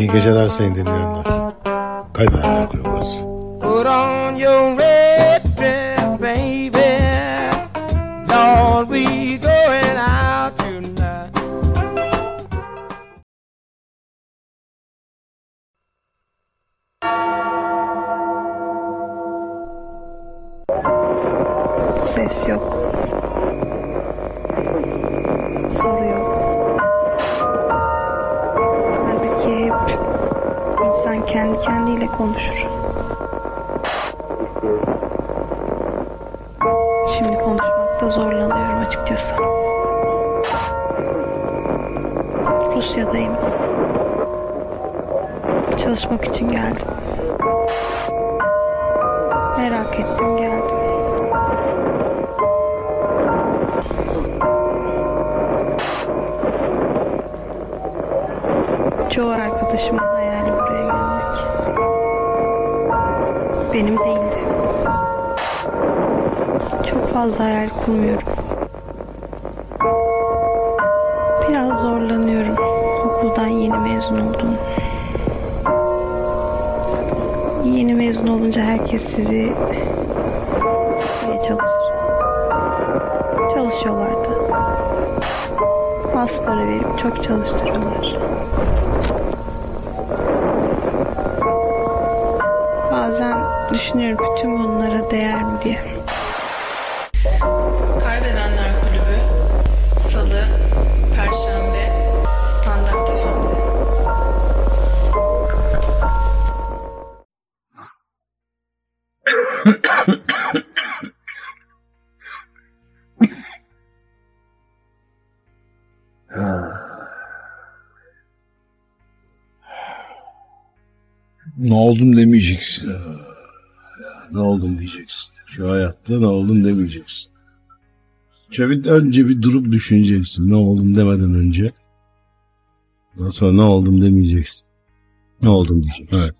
İyi geceler sayın dinleyenler. Kaybedenler Kulübü burası. Put on your Çalışmak için geldim. Merak ettim geldim. Çoğu arkadaşımın hayali buraya gelmek. Benim değildi. Çok fazla hayal kurmuyorum. Çok çalıştırıyorlar. Bazen düşünüyorum bütün bunlara değer mi diye. Oldum demeyeceksin. Ne oldum diyeceksin. Şu hayatta ne oldum demeyeceksin. Bir, önce bir durup düşüneceksin. Ne oldum demeden önce. Ondan sonra ne oldum demeyeceksin. Ne oldum diyeceksin. Evet.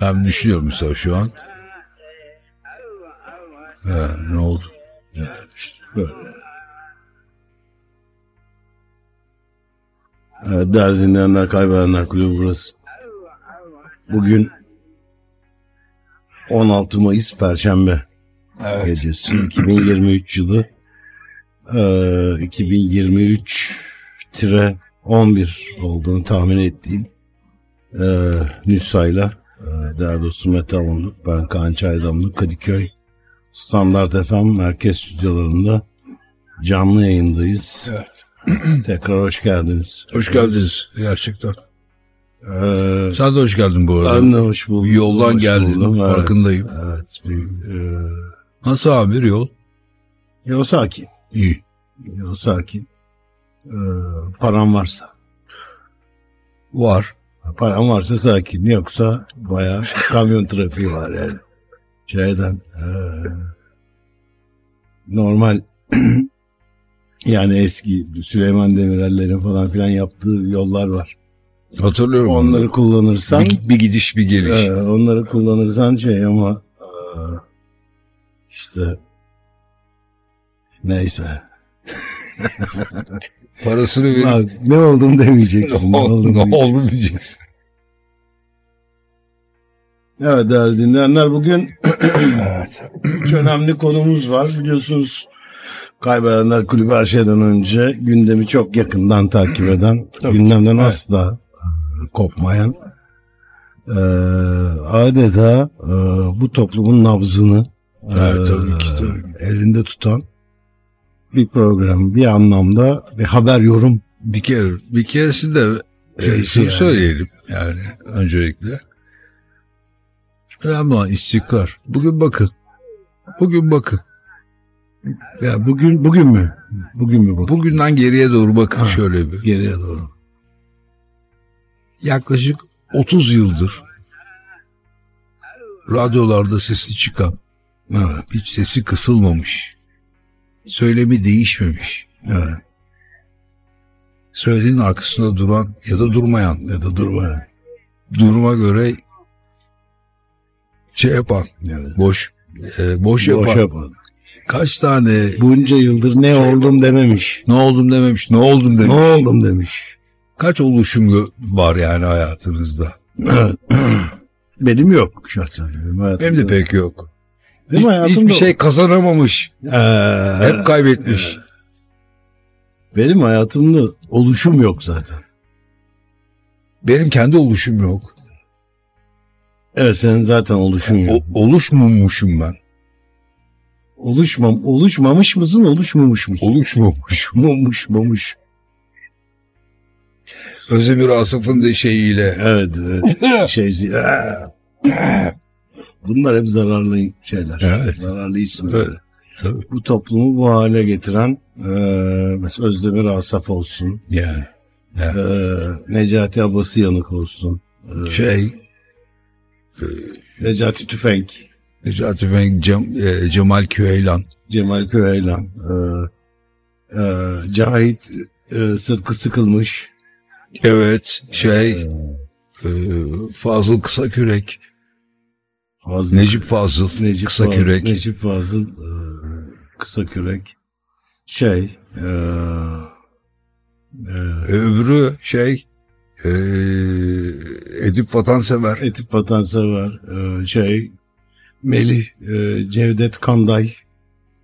Ben düşünüyorum mesela şu an. Ha, ne oldu? Yani işte böyle. Evet, değerli dinleyenler, kaybedenler kulübü burası. Bugün 16 Mayıs Perşembe Evet. gecesi 2023 yılı e, 2023 tire 11 olduğunu tahmin ettiğim e, Nüsa'yla e, değerli dostum Mete Avunluk, ben Kaan Çaydamlı, Kadıköy Standart FM merkez stüdyolarında canlı yayındayız. Evet. Tekrar hoş geldiniz. Hoş geldiniz gerçekten. Ee, Sen de hoş geldin bu arada. ben de hoş buldum. Bir yoldan Hoş geldin, buldum, evet. farkındayım. Evet. Bir, e, Nasıl amir yol? yol sakin. İyi. Yol sakin. Ee, param varsa. Var. Param varsa sakin. Yoksa bayağı kamyon trafiği var yani. Şeyden. e, normal yani eski Süleyman Demirel'lerin falan filan yaptığı yollar var. Hatırlıyorum. Onları kullanırsan bir, bir gidiş bir geliş. Ee, onları kullanırsan şey ama e, işte neyse. Parasını verip Bak, ne oldum demeyeceksin. ne oldum oldu, ne diyeceksin. oldu diyeceksin. Evet değerli dinleyenler bugün üç önemli konumuz var. Biliyorsunuz Kaybedenler Kulübü her şeyden önce gündemi çok yakından takip eden, gündemden asla e, kopmayan, e, adeta e, bu toplumun nabzını Evet, e, tabii ki, tabii elinde tutan bir program. Bir anlamda bir haber yorum Bir kere, bir keresinde e, Şeysi şunu yani. söyleyelim yani öncelikle. Önemli olan istikrar. Bugün bakın. Bugün bakın. Ya bugün bugün mü? Bugün mü bu? Bugünden geriye doğru bakın Ha. şöyle bir. Geriye doğru. Yaklaşık 30 yıldır radyolarda sesi çıkan, Evet. hiç sesi kısılmamış, söylemi değişmemiş, Evet. söylediğinin arkasında duran ya da durmayan, Ya da durma. duruma göre şey yapan, Evet. boş, e, boş yapan, Boş yapmadı. kaç tane Bunca yıldır ne Şey oldum dememiş. ne oldum dememiş, ne oldum Ne demiş. oldum demiş. Kaç oluşum var yani hayatınızda? Benim yok şahsen. Benim de pek yok. Benim Hiç- hayatımda hiçbir şey kazanamamış. Ee, Hep kaybetmiş. benim hayatımda oluşum yok zaten. Benim kendi oluşum yok. Evet senin zaten oluşun yok. O, oluşmamışım ben. Oluşmam, oluşmamış mısın, oluşmamış mısın? Oluşmamış. Oluşmamış. Özdemir Asaf'ın da şeyiyle. Evet, evet. şey, bunlar hep zararlı şeyler. Evet. Zararlı isimler. Evet, tabii. Bu toplumu bu hale getiren e, mesela Özdemir Asaf olsun, Yani. e, Necati Abası Yanık olsun, Şey, Necati Tüfenk, Necati Fenk, Cem, e, Cemal Küheylan. Cemal Köyeylan, e, e, Cahit e, Sıtkı Sıkılmış, Evet, şey, e, Fazıl Kısakürek. Fazıl, Necip Fazıl Necip Kısakürek. Fazıl, Necip Fazıl e, Kısakürek, şey, e, e, E, Öbürü şey, e, Edip Vatansever. Etip Vatansever, e, şey, Melih, e, Cevdet Kanday,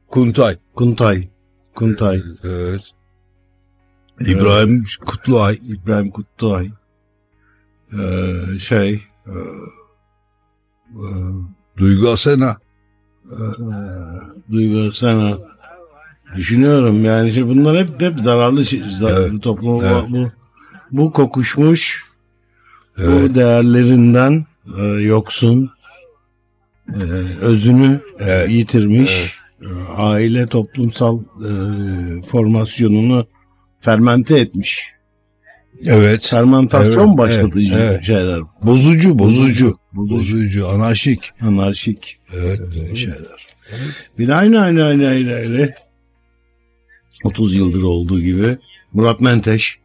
Kuntay. Kuntay, Kuntay, Evet. İbrahim Kutluay. İbrahim Kutluay, e, şey, e, e, Duygu Asena. e, Duygu Sena. Düşünüyorum yani işte bunlar hep hep zararlı şey, zararlı Evet, topluma evet. bu bu kokuşmuş Evet. bu değerlerinden e, yoksun e, özünü Evet, yitirmiş e, aile toplumsal e, formasyonunu fermente etmiş. Evet. Fermentasyon Evet, başlatıcı evet, evet. şeyler. Bozucu, bozucu. Bozucu. Bozucu. Anarşik. Anarşik Evet. şeyler. Bir de aynı aynı aynı aynı aynı. 30 yıldır olduğu gibi Murat Menteş.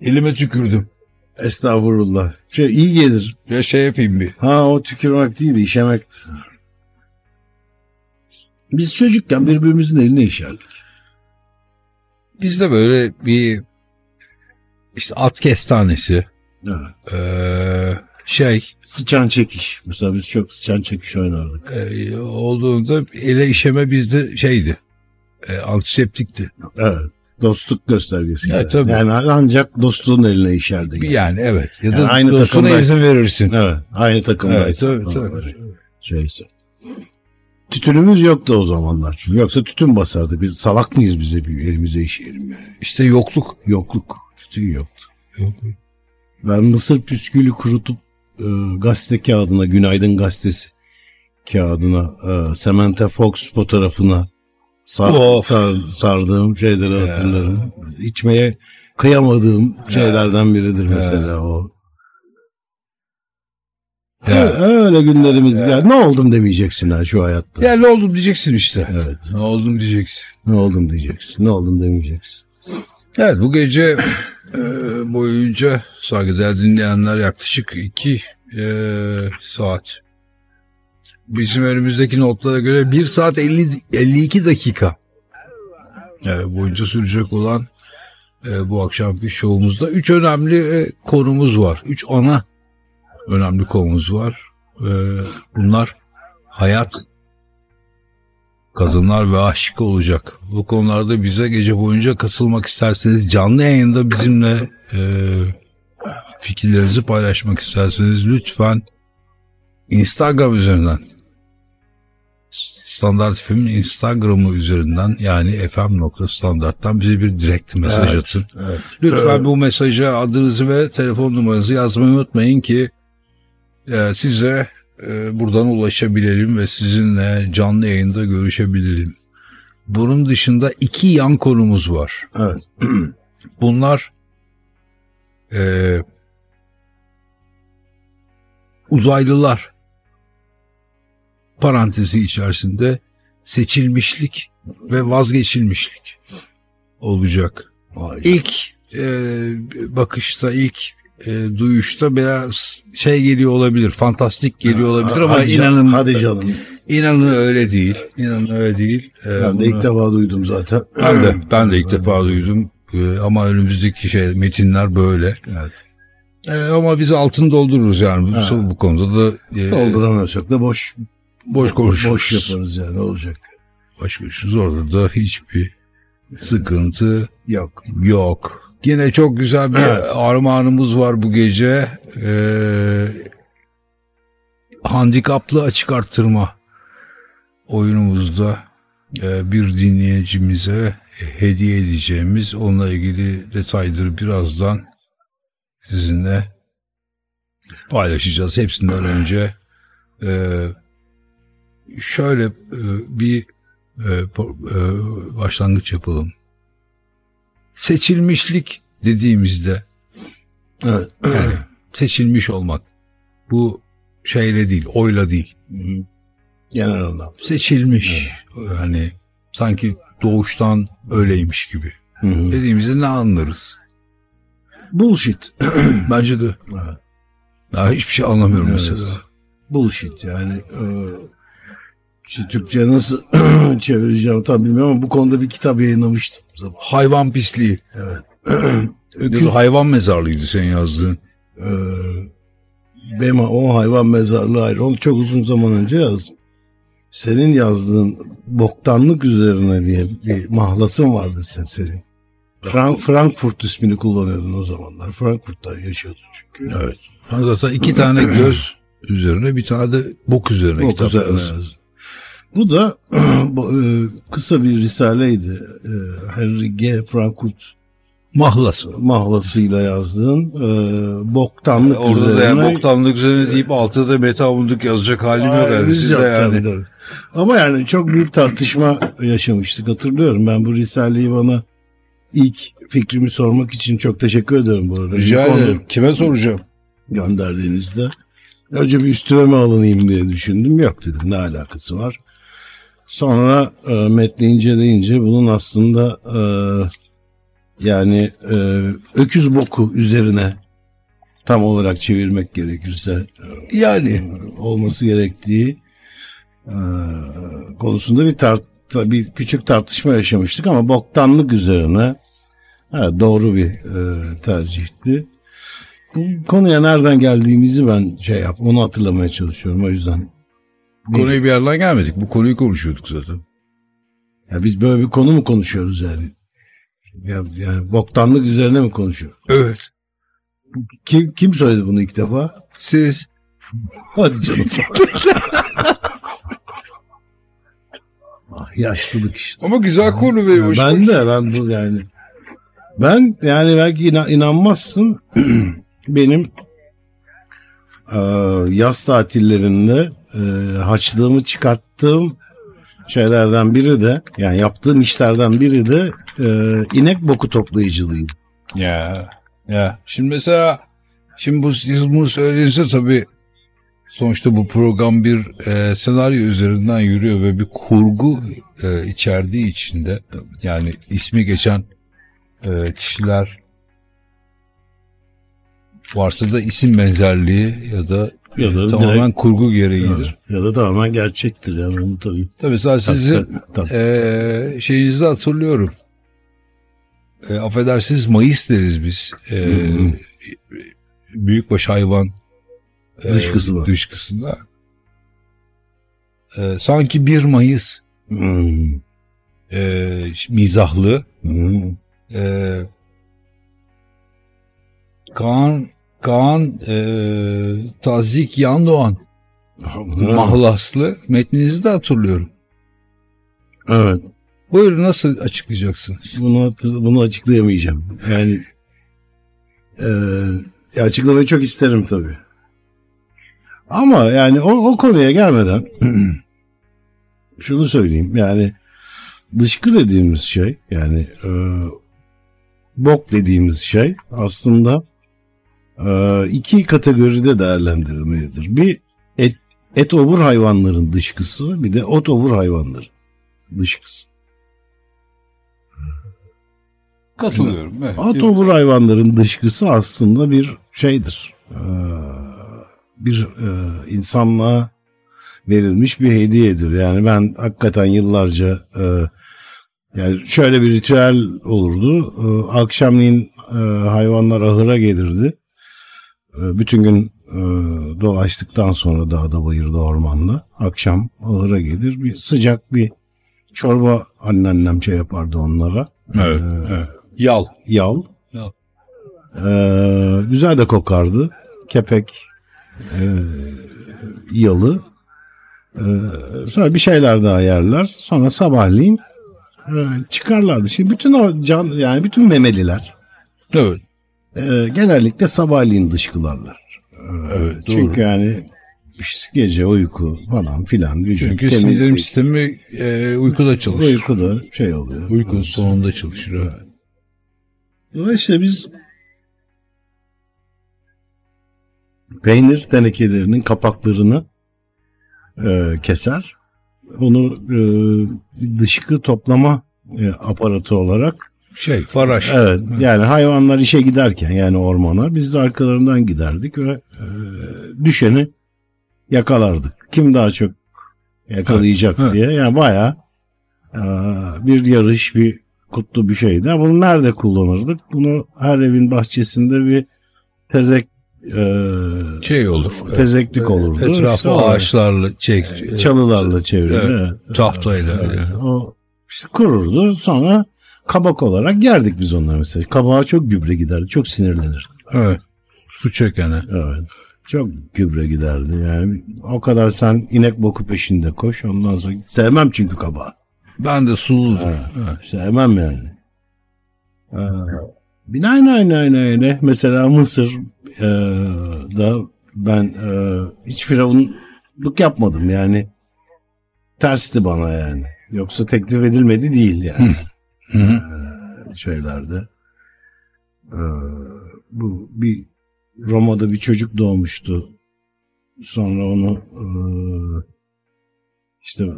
Elime tükürdüm. Estağfurullah. Şey iyi gelir. Ya şey yapayım bir. Ha o tükürmek değil işemektir. Biz çocukken birbirimizin eline işerdik. Biz de böyle bir işte at kestanesi Evet. eee, şey Sıçan çekiş. Mesela biz çok sıçan çekiş oynardık. eee, olduğunda ele işeme bizde şeydi. eee, antiseptikti. Evet. Dostluk göstergesi. Evet, tabii. Yani ancak dostluğun eline işerdik. Yani evet. Ya da Yani aynı dostuna takımda- izin verirsin. Evet. Aynı takımdayız. Evet, tabii, tabii. Şeyse. Tütünümüz yoktu o zamanlar çünkü. Yoksa tütün basardı. Biz salak mıyız bize bir elimize işeyelim yani. İşte yokluk. Yokluk. Tütün yoktu. Ben mısır püskülü kurutup e, gazete kağıdına, Günaydın gazetesi kağıdına, e, Samantha Fox fotoğrafına sar, Of. sar- sardığım şeyleri hatırlarım. İçmeye kıyamadığım şeylerden biridir mesela o. Ya. Öyle günlerimiz geldi. Ne oldum demeyeceksin ha şu hayatta. Ya ne oldum diyeceksin işte. Evet. Ne oldum diyeceksin. Ne oldum diyeceksin. Ne oldum demeyeceksin. Evet bu gece e, boyunca saygıdeğer dinleyenler yaklaşık iki e, saat. Bizim önümüzdeki notlara göre 1 saat 50, 52 dakika e, boyunca sürecek olan e, bu akşamki şovumuzda üç önemli e, konumuz var. Üç ana önemli konumuz var. E, bunlar hayat, kadınlar ve aşk olacak. Bu konularda bize gece boyunca katılmak isterseniz canlı yayında bizimle e, fikirlerinizi paylaşmak isterseniz lütfen Instagram üzerinden Standart FM'in Instagram'ı üzerinden yani fm.standart'tan bize bir direkt mesaj Evet, atın. Evet. Lütfen bu mesaja adınızı ve telefon numaranızı yazmayı unutmayın ki size e, buradan ulaşabilelim ve sizinle canlı yayında görüşebilelim. Bunun dışında iki yan konumuz var. Evet. Bunlar e, uzaylılar parantezi içerisinde seçilmişlik ve vazgeçilmişlik olacak. Vay. İlk e, bakışta, ilk e, duyuşta biraz şey geliyor olabilir, fantastik geliyor olabilir ama Hadi inanın Hadi canım. İnanın öyle değil. İnanın öyle değil. Ee, Ben de bunu- ilk defa duydum zaten. ben de ben de ilk defa duydum. Ee, ama önümüzdeki şey metinler böyle. Evet. Ee, ama biz altını doldururuz yani bu, bu konuda da e, Dolduramıyorsak da boş boş konuşuruz. boş yaparız yani olacak? Boş konuşuruz. Orada da hiçbir sıkıntı Yok. yok. Yine çok güzel bir Evet. armağanımız var bu gece. Ee, handikaplı açık arttırma oyunumuzda e, bir dinleyicimize hediye edeceğimiz onunla ilgili detayları birazdan sizinle paylaşacağız. Hepsinden önce e, şöyle e, bir e, e, başlangıç yapalım. Seçilmişlik dediğimizde Evet. yani seçilmiş olmak bu şeyle değil, oyla değil. Genel anlamda. Seçilmiş. Yani sanki doğuştan öyleymiş gibi. Hı hı. Dediğimizde ne anlarız? Bullshit. Bence de. Evet. Daha hiçbir şey anlamıyorum Evet. mesela. Bullshit yani. E, işte Türkçe nasıl çevireceğim tam bilmiyorum ama bu konuda bir kitap yayınlamıştım. Hayvan pisliği. Öküz, Ya da hayvan mezarlığıydı senin yazdığın. e, benim o hayvan mezarlığı ayrı. Onu çok uzun zaman önce yazdım. Senin yazdığın boktanlık üzerine diye bir mahlasın vardı sen senin. Frank, Frankfurt ismini kullanıyordun o zamanlar. Frankfurt'ta yaşıyordun çünkü. Evet. Ben zaten iki tane göz üzerine bir tane de bok üzerine Bok kitap üzerine. Bu da e, kısa bir risaleydi. E, Henry G. Frankfurt Mahlas. mahlasıyla yazdığın e, boktanlık Orada da üzerine. yani boktanlık üzerine deyip altta da metabunduk yazacak halim yok yani. Siz de yani. tabii. Ama yani çok büyük tartışma yaşamıştık hatırlıyorum. Ben bu risaleyi bana ilk fikrimi sormak için çok teşekkür ederim bu arada. Rica ederim. Kime soracağım? Gönderdiğinizde. Önce bir üstüme mi alınayım diye düşündüm. Yok dedim ne alakası var. Sonra e, metni inceleyince bunun aslında e, yani e, öküz boku üzerine tam olarak çevirmek gerekirse Yani. olması gerektiği e, konusunda bir tart bir küçük tartışma yaşamıştık ama boktanlık üzerine evet, doğru bir e, tercihti. Konuya nereden geldiğimizi ben şey yap onu hatırlamaya çalışıyorum o yüzden. Konuya bir yerden gelmedik. Bu konuyu konuşuyorduk zaten. Ya biz böyle bir konu mu konuşuyoruz yani? Ya, yani boktanlık üzerine mi konuşuyoruz? Evet. Kim, kim söyledi bunu ilk defa? Siz Hadi canım. ah, yaşlılık işte. ama güzel konu benim Ya hoşuma ben de ben bu yani ben yani belki inan- inanmazsın benim e, yaz tatillerinde e, haçlığımı çıkarttığım şeylerden biri de yani yaptığım işlerden biri de e, inek boku toplayıcılığıydı. Ya. Ya. Şimdi mesela şimdi bu siz bunu söylediğinizde tabii sonuçta bu program bir e, senaryo üzerinden yürüyor ve bir kurgu e, içerdiği içinde yani ismi geçen e, kişiler varsa da isim benzerliği ya da, Ya da tamamen direkt- kurgu gereğidir. Ya da tamamen gerçektir yani onu tabii. Tabii sadece sizin. Ee, şeyinizi hatırlıyorum. E, affedersiniz Mayıs deriz biz. E, büyükbaş hayvan e, Dışkısına. dışkısına. E, sanki 1 Mayıs Hmm. e, mizahlı Hmm. e, Kaan Kaan e, Tazik Yandoğan mahlaslı metninizi de hatırlıyorum. Evet. Buyurun nasıl açıklayacaksınız? Bunu bunu açıklayamayacağım. Yani e, açıklamayı çok isterim tabii. Ama yani o, o konuya gelmeden şunu söyleyeyim. Yani dışkı dediğimiz şey yani e, bok dediğimiz şey aslında iki kategoride değerlendirilmelidir. Bir et, et obur hayvanların dışkısı bir de ot obur hayvanların dışkısı. Katılıyorum. Evet. At obur hayvanların dışkısı aslında bir şeydir. Ee, bir e, insanlığa verilmiş bir hediyedir. Yani ben hakikaten yıllarca e, yani şöyle bir ritüel olurdu. E, akşamleyin e, hayvanlar ahıra gelirdi. E, bütün gün e, dolaştıktan sonra dağda bayırda ormanda akşam ahıra gelir. Bir sıcak bir çorba anneannem şey yapardı onlara. Evet. evet. Yal. Yal. Yal. Ee, güzel de kokardı. Kepek e, yalı. Ee, sonra bir şeyler daha yerler. Sonra sabahleyin e, çıkarlardı. Şimdi bütün o can yani bütün memeliler Evet. E, genellikle sabahleyin dışkılarlar. Evet. Doğru. Çünkü yani gece uyku falan filan vücut Çünkü temizlik, sindirim sistemi e, uykuda çalışır. uyku da şey oluyor. Uyku sonunda çalışır. Evet. Dolayısıyla biz peynir tenekelerinin kapaklarını e, keser. Onu e, dışkı toplama e, aparatı olarak Şey faraş. evet yani hayvanlar işe giderken yani ormana biz de arkalarından giderdik ve e, düşeni yakalardık. Kim daha çok yakalayacak ha. diye. Yani bayağı e, bir yarış bir kutlu bir şeydi. Bunu nerede kullanırdık? Bunu her evin bahçesinde bir tezek e, Şey olur. tezeklik olurdu. Etrafı İşte ağaçlarla çek. çalılarla çevrili. Evet, Evet. tahtayla. Evet, yani. O işte kururdu. Sonra kabak olarak yerdik biz onları mesela. Kabağa çok gübre giderdi. Çok sinirlenir. Evet. Su çekene. Evet. Çok gübre giderdi yani. O kadar sen inek boku peşinde koş. Ondan sonra sevmem çünkü kabağı. Ben de sulu. Evet. Sevmem yani. Ee, Binaenaleyh mesela Mısır e, da ben e, hiç firavunluk yapmadım yani. Tersti bana yani. Yoksa teklif edilmedi değil yani. Hı hı. Şeylerde. Ee, bu bir Roma'da bir çocuk doğmuştu. Sonra onu e, işte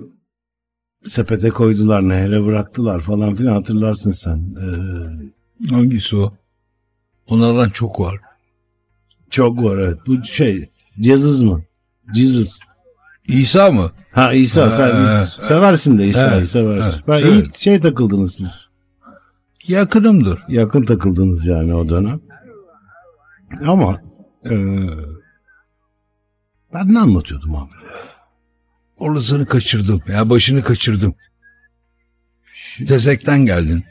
sepete koydular, nehre bıraktılar falan filan hatırlarsın sen. Ee, Hangisi o? Onlardan çok var. çok var evet. Bu şey Jesus mı? Jesus. İsa mı? Ha İsa Ha, sen ha, seversin de İsa'yı seversin. evet, ben severim. iyi şey takıldınız siz. Yakınımdır. Yakın takıldınız yani o dönem. Ama e, ben ne anlatıyordum abi? Orasını kaçırdım. Ya başını kaçırdım. Tezekten geldin.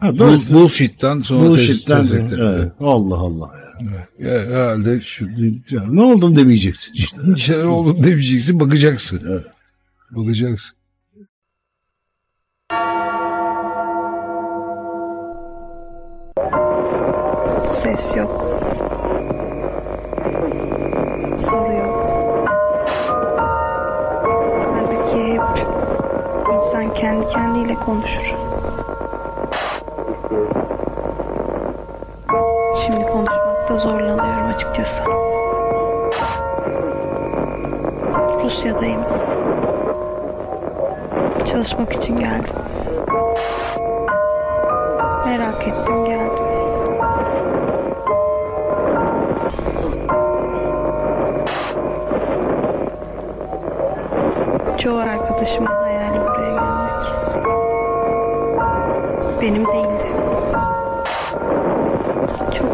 Ha, Bu, doğrusu bullshit'ten sonra bullshit'ten tez, tezekten. evet. Allah Allah ya. Ya, herhalde şu Ya, ne oldum demeyeceksin işte. şeyler oldu demeyeceksin bakacaksın. Evet. Bakacaksın. Ses yok. Soru yok. Halbuki hep insan kendi kendiyle konuşur. Şimdi konuşmakta zorlanıyorum açıkçası. Rusya'dayım. Çalışmak için geldim. Merak ettim geldim. Çoğu arkadaşımın hayali buraya gelmek. Benim değildi.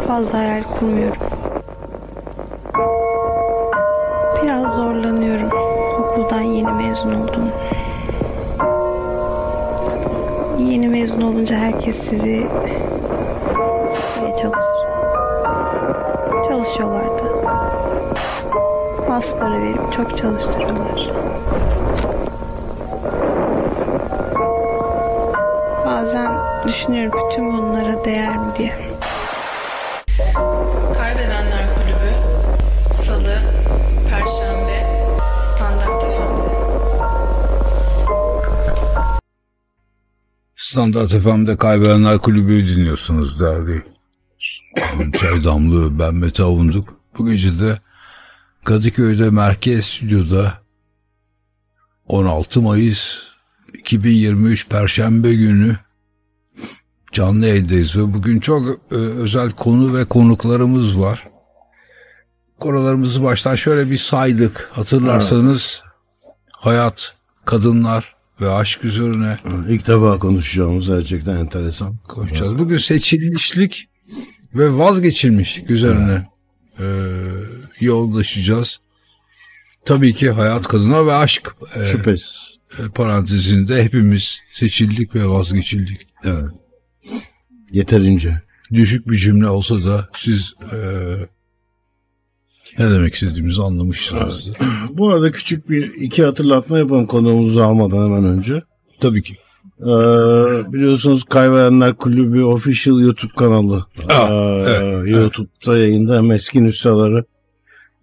Fazla hayal kurmuyorum. Biraz zorlanıyorum. Okuldan yeni mezun oldum. Yeni mezun olunca herkes sizi sıkmaya çalışır. Çalışıyorlardı. Az para verip çok çalıştırıyorlar. Bazen düşünüyorum bütün bunlara değer mi diye. Standart FM'de Kaybedenler Kulübü'yü dinliyorsunuz değerli. Çay Damlı, ben Mete Avunduk. Bu gece de Kadıköy'de Merkez Stüdyo'da 16 Mayıs 2023 Perşembe günü canlı yayındayız ve bugün çok e, özel konu ve konuklarımız var. Konularımızı baştan şöyle bir saydık. Hatırlarsanız hayat, kadınlar ve aşk üzerine İlk defa konuşacağımız gerçekten enteresan. konuşacağız. Bugün seçilmişlik ve vazgeçilmişlik üzerine e, yoğunlaşacağız. Tabii ki hayat, kadına ve aşk e, Şüphesiz. e, parantezinde hepimiz seçildik ve vazgeçildik. Evet. Yeterince. Düşük bir cümle olsa da siz e, ne demek istediğimizi anlamışsınızdır. Bu arada küçük bir iki hatırlatma yapalım konuğumuzu almadan hemen önce. Tabii ki. Ee, biliyorsunuz Kaybedenler Kulübü official YouTube kanalı. Aa, Ee, evet, YouTube'da yayında hem eski nüshaları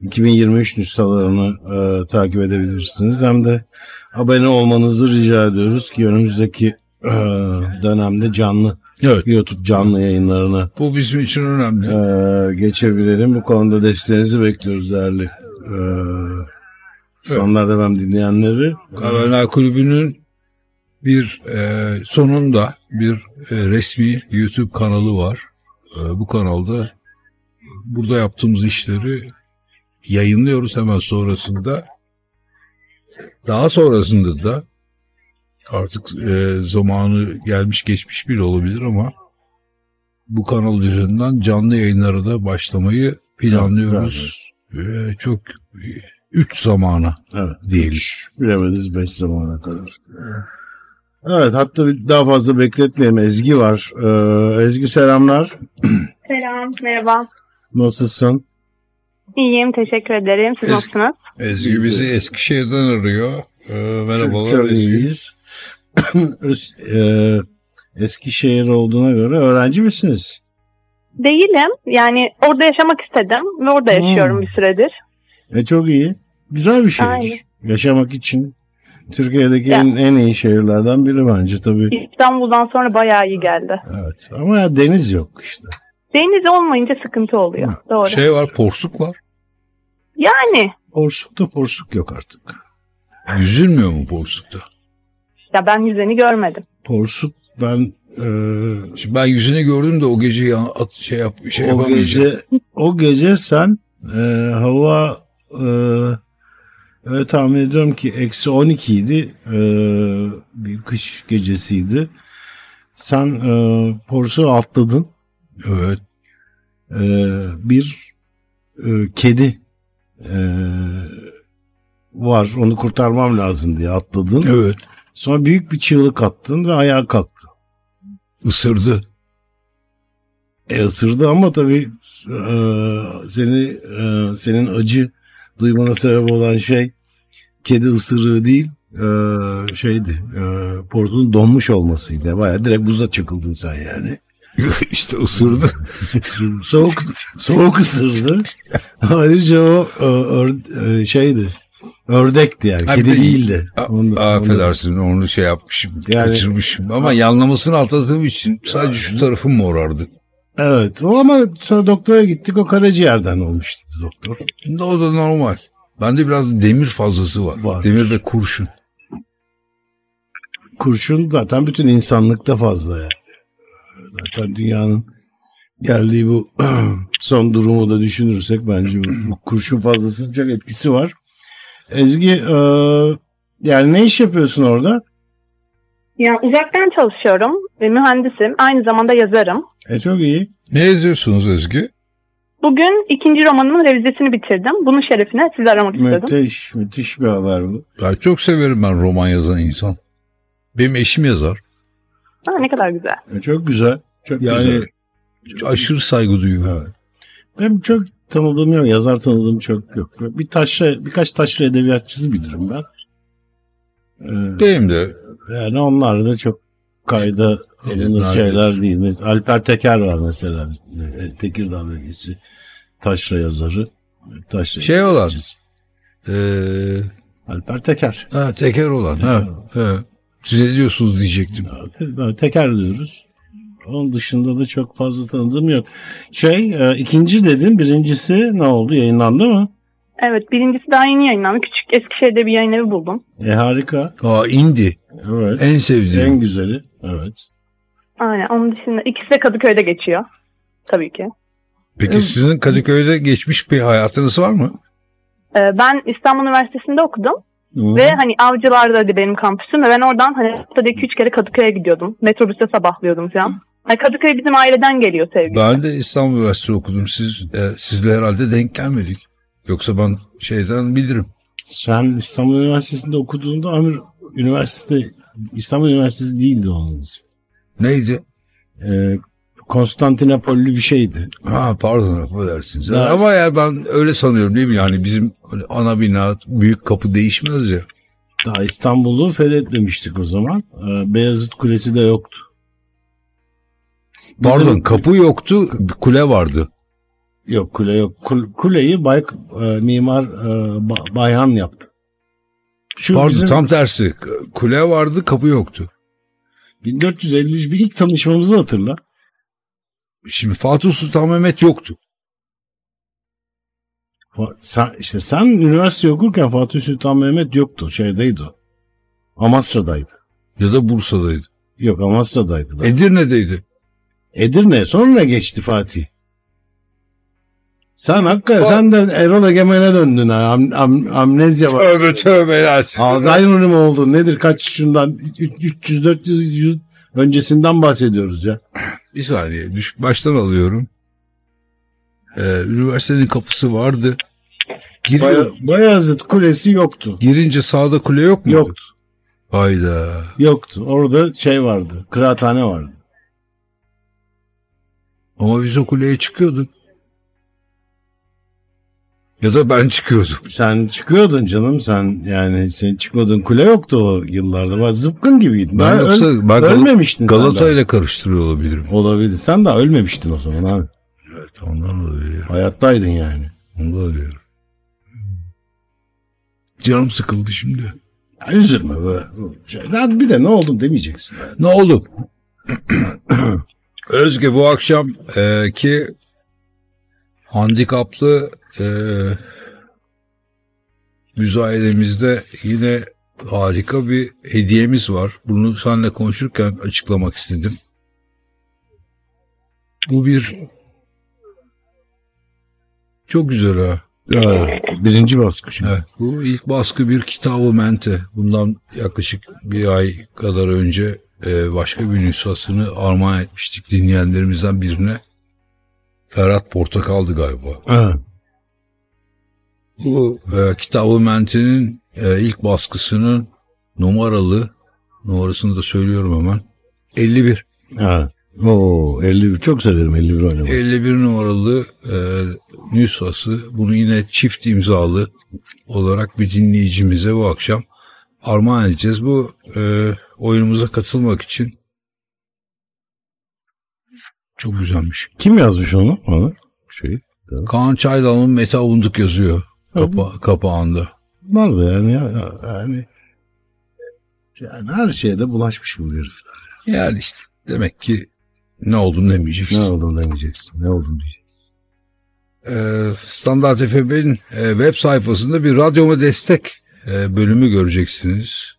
2023 nüshalarını e, takip edebilirsiniz. Hem de abone olmanızı rica ediyoruz ki önümüzdeki e, dönemde canlı Evet. YouTube canlı yayınlarına Bu bizim için önemli. e, geçebilelim. Bu konuda desteğinizi bekliyoruz değerli e, sonlarda ben dinleyenleri. Kahvehaneler Kulübü'nün bir e, sonunda bir e, resmi YouTube kanalı var. E, bu kanalda burada yaptığımız işleri yayınlıyoruz hemen sonrasında. Daha sonrasında da artık e, zamanı gelmiş geçmiş bile olabilir ama bu kanal üzerinden canlı yayınlara da başlamayı planlıyoruz. Ve çok 3 zamana Evet. diyelim. Bilemediniz 5 zamana kadar. Evet hatta bir- daha fazla bekletmeyelim. Ezgi var. Ee, Ezgi selamlar. Selam, merhaba. Nasılsın? İyiyim, teşekkür ederim. Siz Es- nasılsınız? Ezgi bizi Eskişehir'den arıyor. Ee, merhabalar Çok, çok Ezgi. iyiyiz. Ee, Eskişehir olduğuna göre öğrenci misiniz? Değilim. Yani orada yaşamak istedim ve orada Hmm. yaşıyorum bir süredir. E çok iyi. Güzel bir şehir. Aynen. Yaşamak için Türkiye'deki en, en iyi şehirlerden biri bence tabii. İstanbul'dan sonra bayağı iyi geldi. Evet. Ama ya deniz yok işte. Deniz olmayınca sıkıntı oluyor. Doğru. Şey var porsuk var. Yani Porsuk'ta porsuk yok artık. Yüzülmüyor mu porsukta? Ya ben yüzeni görmedim. Porsuk ben e, Şimdi ben yüzünü gördüm de o gece ya, at, şey, yap, şey o yapamayacağım. gece o gece sen e, hava e, öyle tahmin ediyorum ki eksi 12 idi E, bir kış gecesiydi sen e, porsu atladın Evet. E, bir e, kedi e, var onu kurtarmam lazım diye atladın Evet. Sonra büyük bir çığlık attın ve ayağa kalktın Isırdı. E ısırdı ama tabii e, seni e, senin acı duymana sebep olan şey kedi ısırığı değil e, şeydi e, porzunun donmuş olmasıydı. Baya direkt buza çakıldın sen yani. işte ısırdı. soğuk soğuk ısırdı. Ayrıca o e, şeydi. Ördekti yani. Ha, Kedi değildi. Onu- onu- Affedersin onu şey yapmışım. Yani- kaçırmışım. Ama yanlamasını atladığım için sadece şu tarafım morardı. Evet. O ama sonra doktora gittik. O karaciğerden olmuştu doktor. O da normal. Bende biraz demir fazlası var. Var. Demir ve kurşun. kurşun zaten bütün insanlıkta fazla yani. Zaten dünyanın geldiği bu son durumu da düşünürsek bence bu, bu kurşun fazlasının çok etkisi var. Ezgi e, yani ne iş yapıyorsun orada? Yani uzaktan çalışıyorum ve mühendisim. Aynı zamanda yazarım. E çok iyi. Ne yazıyorsunuz Ezgi? Bugün ikinci romanımın revizesini bitirdim. Bunun şerefine sizi aramak istedim. Müthiş, müthiş bir haber bu. Ben çok severim ben roman yazan insan. Benim eşim yazar. Ha, ne kadar güzel. E, çok güzel. Çok Yani güzel. aşırı saygı duyuyorum. Evet. Ben çok tanıdığım yok. Yazar tanıdığım çok yok. Bir taşra, birkaç taşra edebiyatçısı bilirim ben. Ee, Benim de Yani onlar da çok kayda alınır Evet, şeyler değil. Alper Teker var mesela. E, Tekirdağ bölgesi. Taşra yazarı. Taşra Şey olan. eee Alper Teker. ha, teker olan. Ha, ha. Siz ne diyorsunuz diyecektim. Te- Teker diyoruz. Onun dışında da çok fazla tanıdığım yok. Şey e, ikinci dedim. Birincisi ne oldu? Yayınlandı mı? Evet birincisi daha yeni yayınlandı. Küçük Eskişehir'de bir yayın evi buldum. E harika. Aa indi. Evet. En sevdiğim. En güzeli. Evet. Aynen onun dışında ikisi de Kadıköy'de geçiyor. Tabii ki. Peki sizin Kadıköy'de geçmiş bir hayatınız var mı? Ee, ben İstanbul Üniversitesi'nde okudum. Hı. Ve hani Avcılar'daydı benim kampüsüm ve ben oradan hani haftada 2-3 kere Kadıköy'e gidiyordum. Metrobüste sabahlıyordum falan. Hani Kadıköy bizim aileden geliyor sevgili. Ben de İstanbul Üniversitesi okudum. Siz e, sizle herhalde denk gelmedik. Yoksa ben şeyden bilirim. Sen İstanbul Üniversitesi'nde okuduğunda Amir Üniversitesi İstanbul Üniversitesi değildi onun ismi. Neydi? Ee, Konstantinopollü bir şeydi. Ha pardon affedersiniz. Ya- Ama ya ben öyle sanıyorum değil mi? Yani bizim öyle ana bina büyük kapı değişmez ya. Daha İstanbul'u fethetmemiştik o zaman. Ee, Beyazıt Kulesi de yoktu. Bizim- Pardon kapı yoktu kule vardı. Yok kule yok. Kul- kuleyi Bay, e, mimar e, Ba- Bayhan yaptı. Şu Pardon bizim tam tersi. Kule vardı kapı yoktu. 1453 bir ilk tanışmamızı hatırla. Şimdi Fatih Sultan Mehmet yoktu. Sen, işte sen üniversite okurken Fatih Sultan Mehmet yoktu. Şeydeydi o. Amasra'daydı. Ya da Bursa'daydı. Yok Amasra'daydı. Edirne'deydi. Edirne sonra geçti Fatih. Sen hakikaten sen de Erol Egemen'e döndün ha. Am, am- amnezya var. Tövbe tövbe ya. Alzheimer mı oldu? Nedir? Kaç şundan? 300-400 yıl öncesinden bahsediyoruz ya. Bir saniye düşük baştan alıyorum. Ee, üniversitenin kapısı vardı. Giriyor, Bay- Bayazıt Kulesi yoktu. girince sağda kule yok mu? Yoktu. Hayda. Yoktu. Orada şey vardı. Kıraathane vardı. Ama biz o kuleye çıkıyorduk. Ya da ben çıkıyordum. Sen çıkıyordun canım. Sen yani sen çıkmadın. Kule yoktu o yıllarda. Bak, zıpkın gibiydin. Ben Daha yoksa öl- ben ölmemiştin Galata ile karıştırıyor olabilirim. Olabilir. Sen daha ölmemiştin o zaman abi. Evet ondan olabilir. Hayattaydın yani. Ondan olabilir. Canım sıkıldı şimdi. Ya üzülme be. Bir de ne oldun demeyeceksin. Ne oldu? Özge bu akşam e, ki handikaplı e, müzayedemizde yine harika bir hediyemiz var. Bunu seninle konuşurken açıklamak istedim. Bu bir çok güzel ha. Evet, birinci baskı şimdi. Evet, bu ilk baskı bir kitabı mente. Bundan yaklaşık bir ay kadar önce e, başka bir nüshasını armağan etmiştik dinleyenlerimizden birine. Ferhat Portakal'dı galiba. Evet. Bu e, kitabı mentenin e, ilk baskısının numaralı, numarasını da söylüyorum hemen, 51. Evet. Oo, 51 çok severim 51 oynamayı. 51 numaralı e, nüshası bunu yine çift imzalı olarak bir dinleyicimize bu akşam armağan edeceğiz. Bu e, oyunumuza katılmak için çok güzelmiş. Kim yazmış onu? Bana? Şey. Kaan Çaylan'ın Meta Unduk yazıyor kapa kapağında. Var da yani ya- yani yani her şeyde bulaşmış bu herifler. Yani işte demek ki ne Ne demeyeceksin. olduğunu demeyeceksin. Ne olduğunu diyeceksin. Ee, Standart FM'in e, web sayfasında bir radyoma destek bölümü göreceksiniz.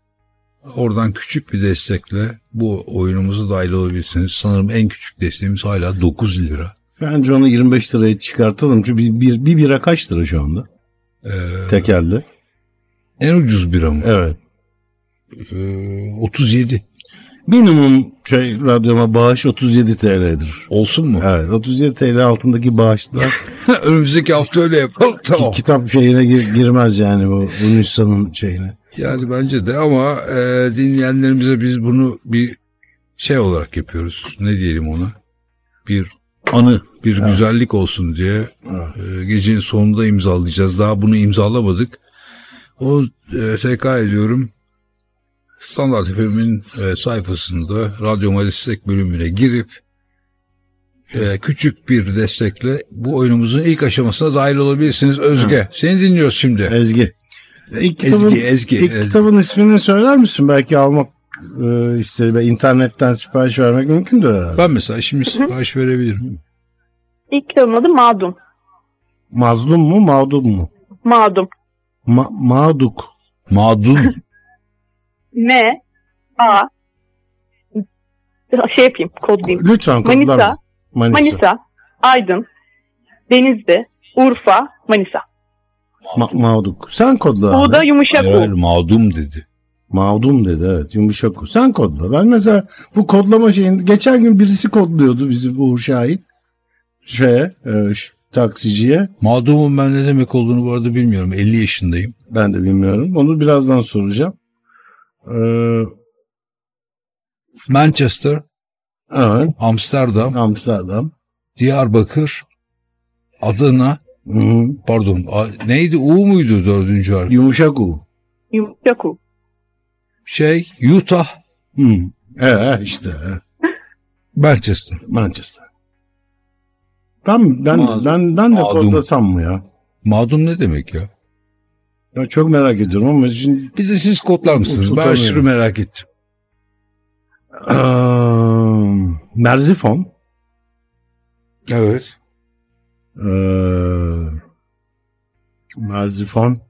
Oradan küçük bir destekle bu oyunumuza dahil olabilirsiniz. Sanırım en küçük desteğimiz hala 9 lira. Bence onu 25 liraya çıkartalım. Çünkü bir, bir, bir bira kaç lira şu anda? Ee, Tekelde. en ucuz bira mı? Evet. Ee, 37. Minimum şey radyoma bağış 37 TL'dir. Olsun mu? Evet 37 TL altındaki bağışlar Önümüzdeki hafta öyle yapalım. Tamam. kitap şeyine gir- girmez yani bu, bu nüshanın şeyine. Yani bence de ama e, dinleyenlerimize biz bunu bir şey olarak yapıyoruz. Ne diyelim ona? Bir anı, bir güzellik olsun diye e, gecenin sonunda imzalayacağız. Daha bunu imzalamadık. O e, tekrar ediyorum. Standart FM'in e, sayfasında Radyo Destek bölümüne girip e, küçük bir destekle bu oyunumuzun ilk aşamasına dahil olabilirsiniz. Özge, seni dinliyoruz şimdi. Ezgi. İlk kitabın, Ezgi, Ezgi, ilk Ezgi. kitabın ismini söyler misin? Belki almak e, istedi ve internetten sipariş vermek mümkündür herhalde. Ben mesela şimdi sipariş verebilirim. İlk kitabın adı Madum. Mazlum mu mağdum mu? Madum. Ma- mağduk. Mağdun. M A şey yapayım kodlayayım. Lütfen kodlar Manisa? Manisa. Manisa, Aydın, Denizli, Urfa, Manisa. Ma- mağduk. Sen kodla. Bu abi. da yumuşak Hayır, U. mağdum dedi. Mağdum dedi evet yumuşak U. Sen kodla. Ben mesela bu kodlama şeyin geçen gün birisi kodluyordu bizi Uğur Şahin. Şeye, e, taksiciye. Mağdumun ben ne demek olduğunu bu arada bilmiyorum. 50 yaşındayım. Ben de bilmiyorum. Onu birazdan soracağım. Ee, Manchester, evet. Amsterdam, Amsterdam. Diyarbakır, Adana, Hı hı. pardon neydi U muydu dördüncü harf? Yumuşak U. Yumuşak U. Şey Utah, Hı. Evet işte. Manchester. Manchester. Ben ben Mağdum. ben ben de kodlasam mı ya? Mağdum ne demek ya? Ya? Çok merak ediyorum ama şimdi Bir de siz kodlar mısınız? Ben aşırı merak ettim. Eee, Merzifon. Evet. Eee, Merzifon.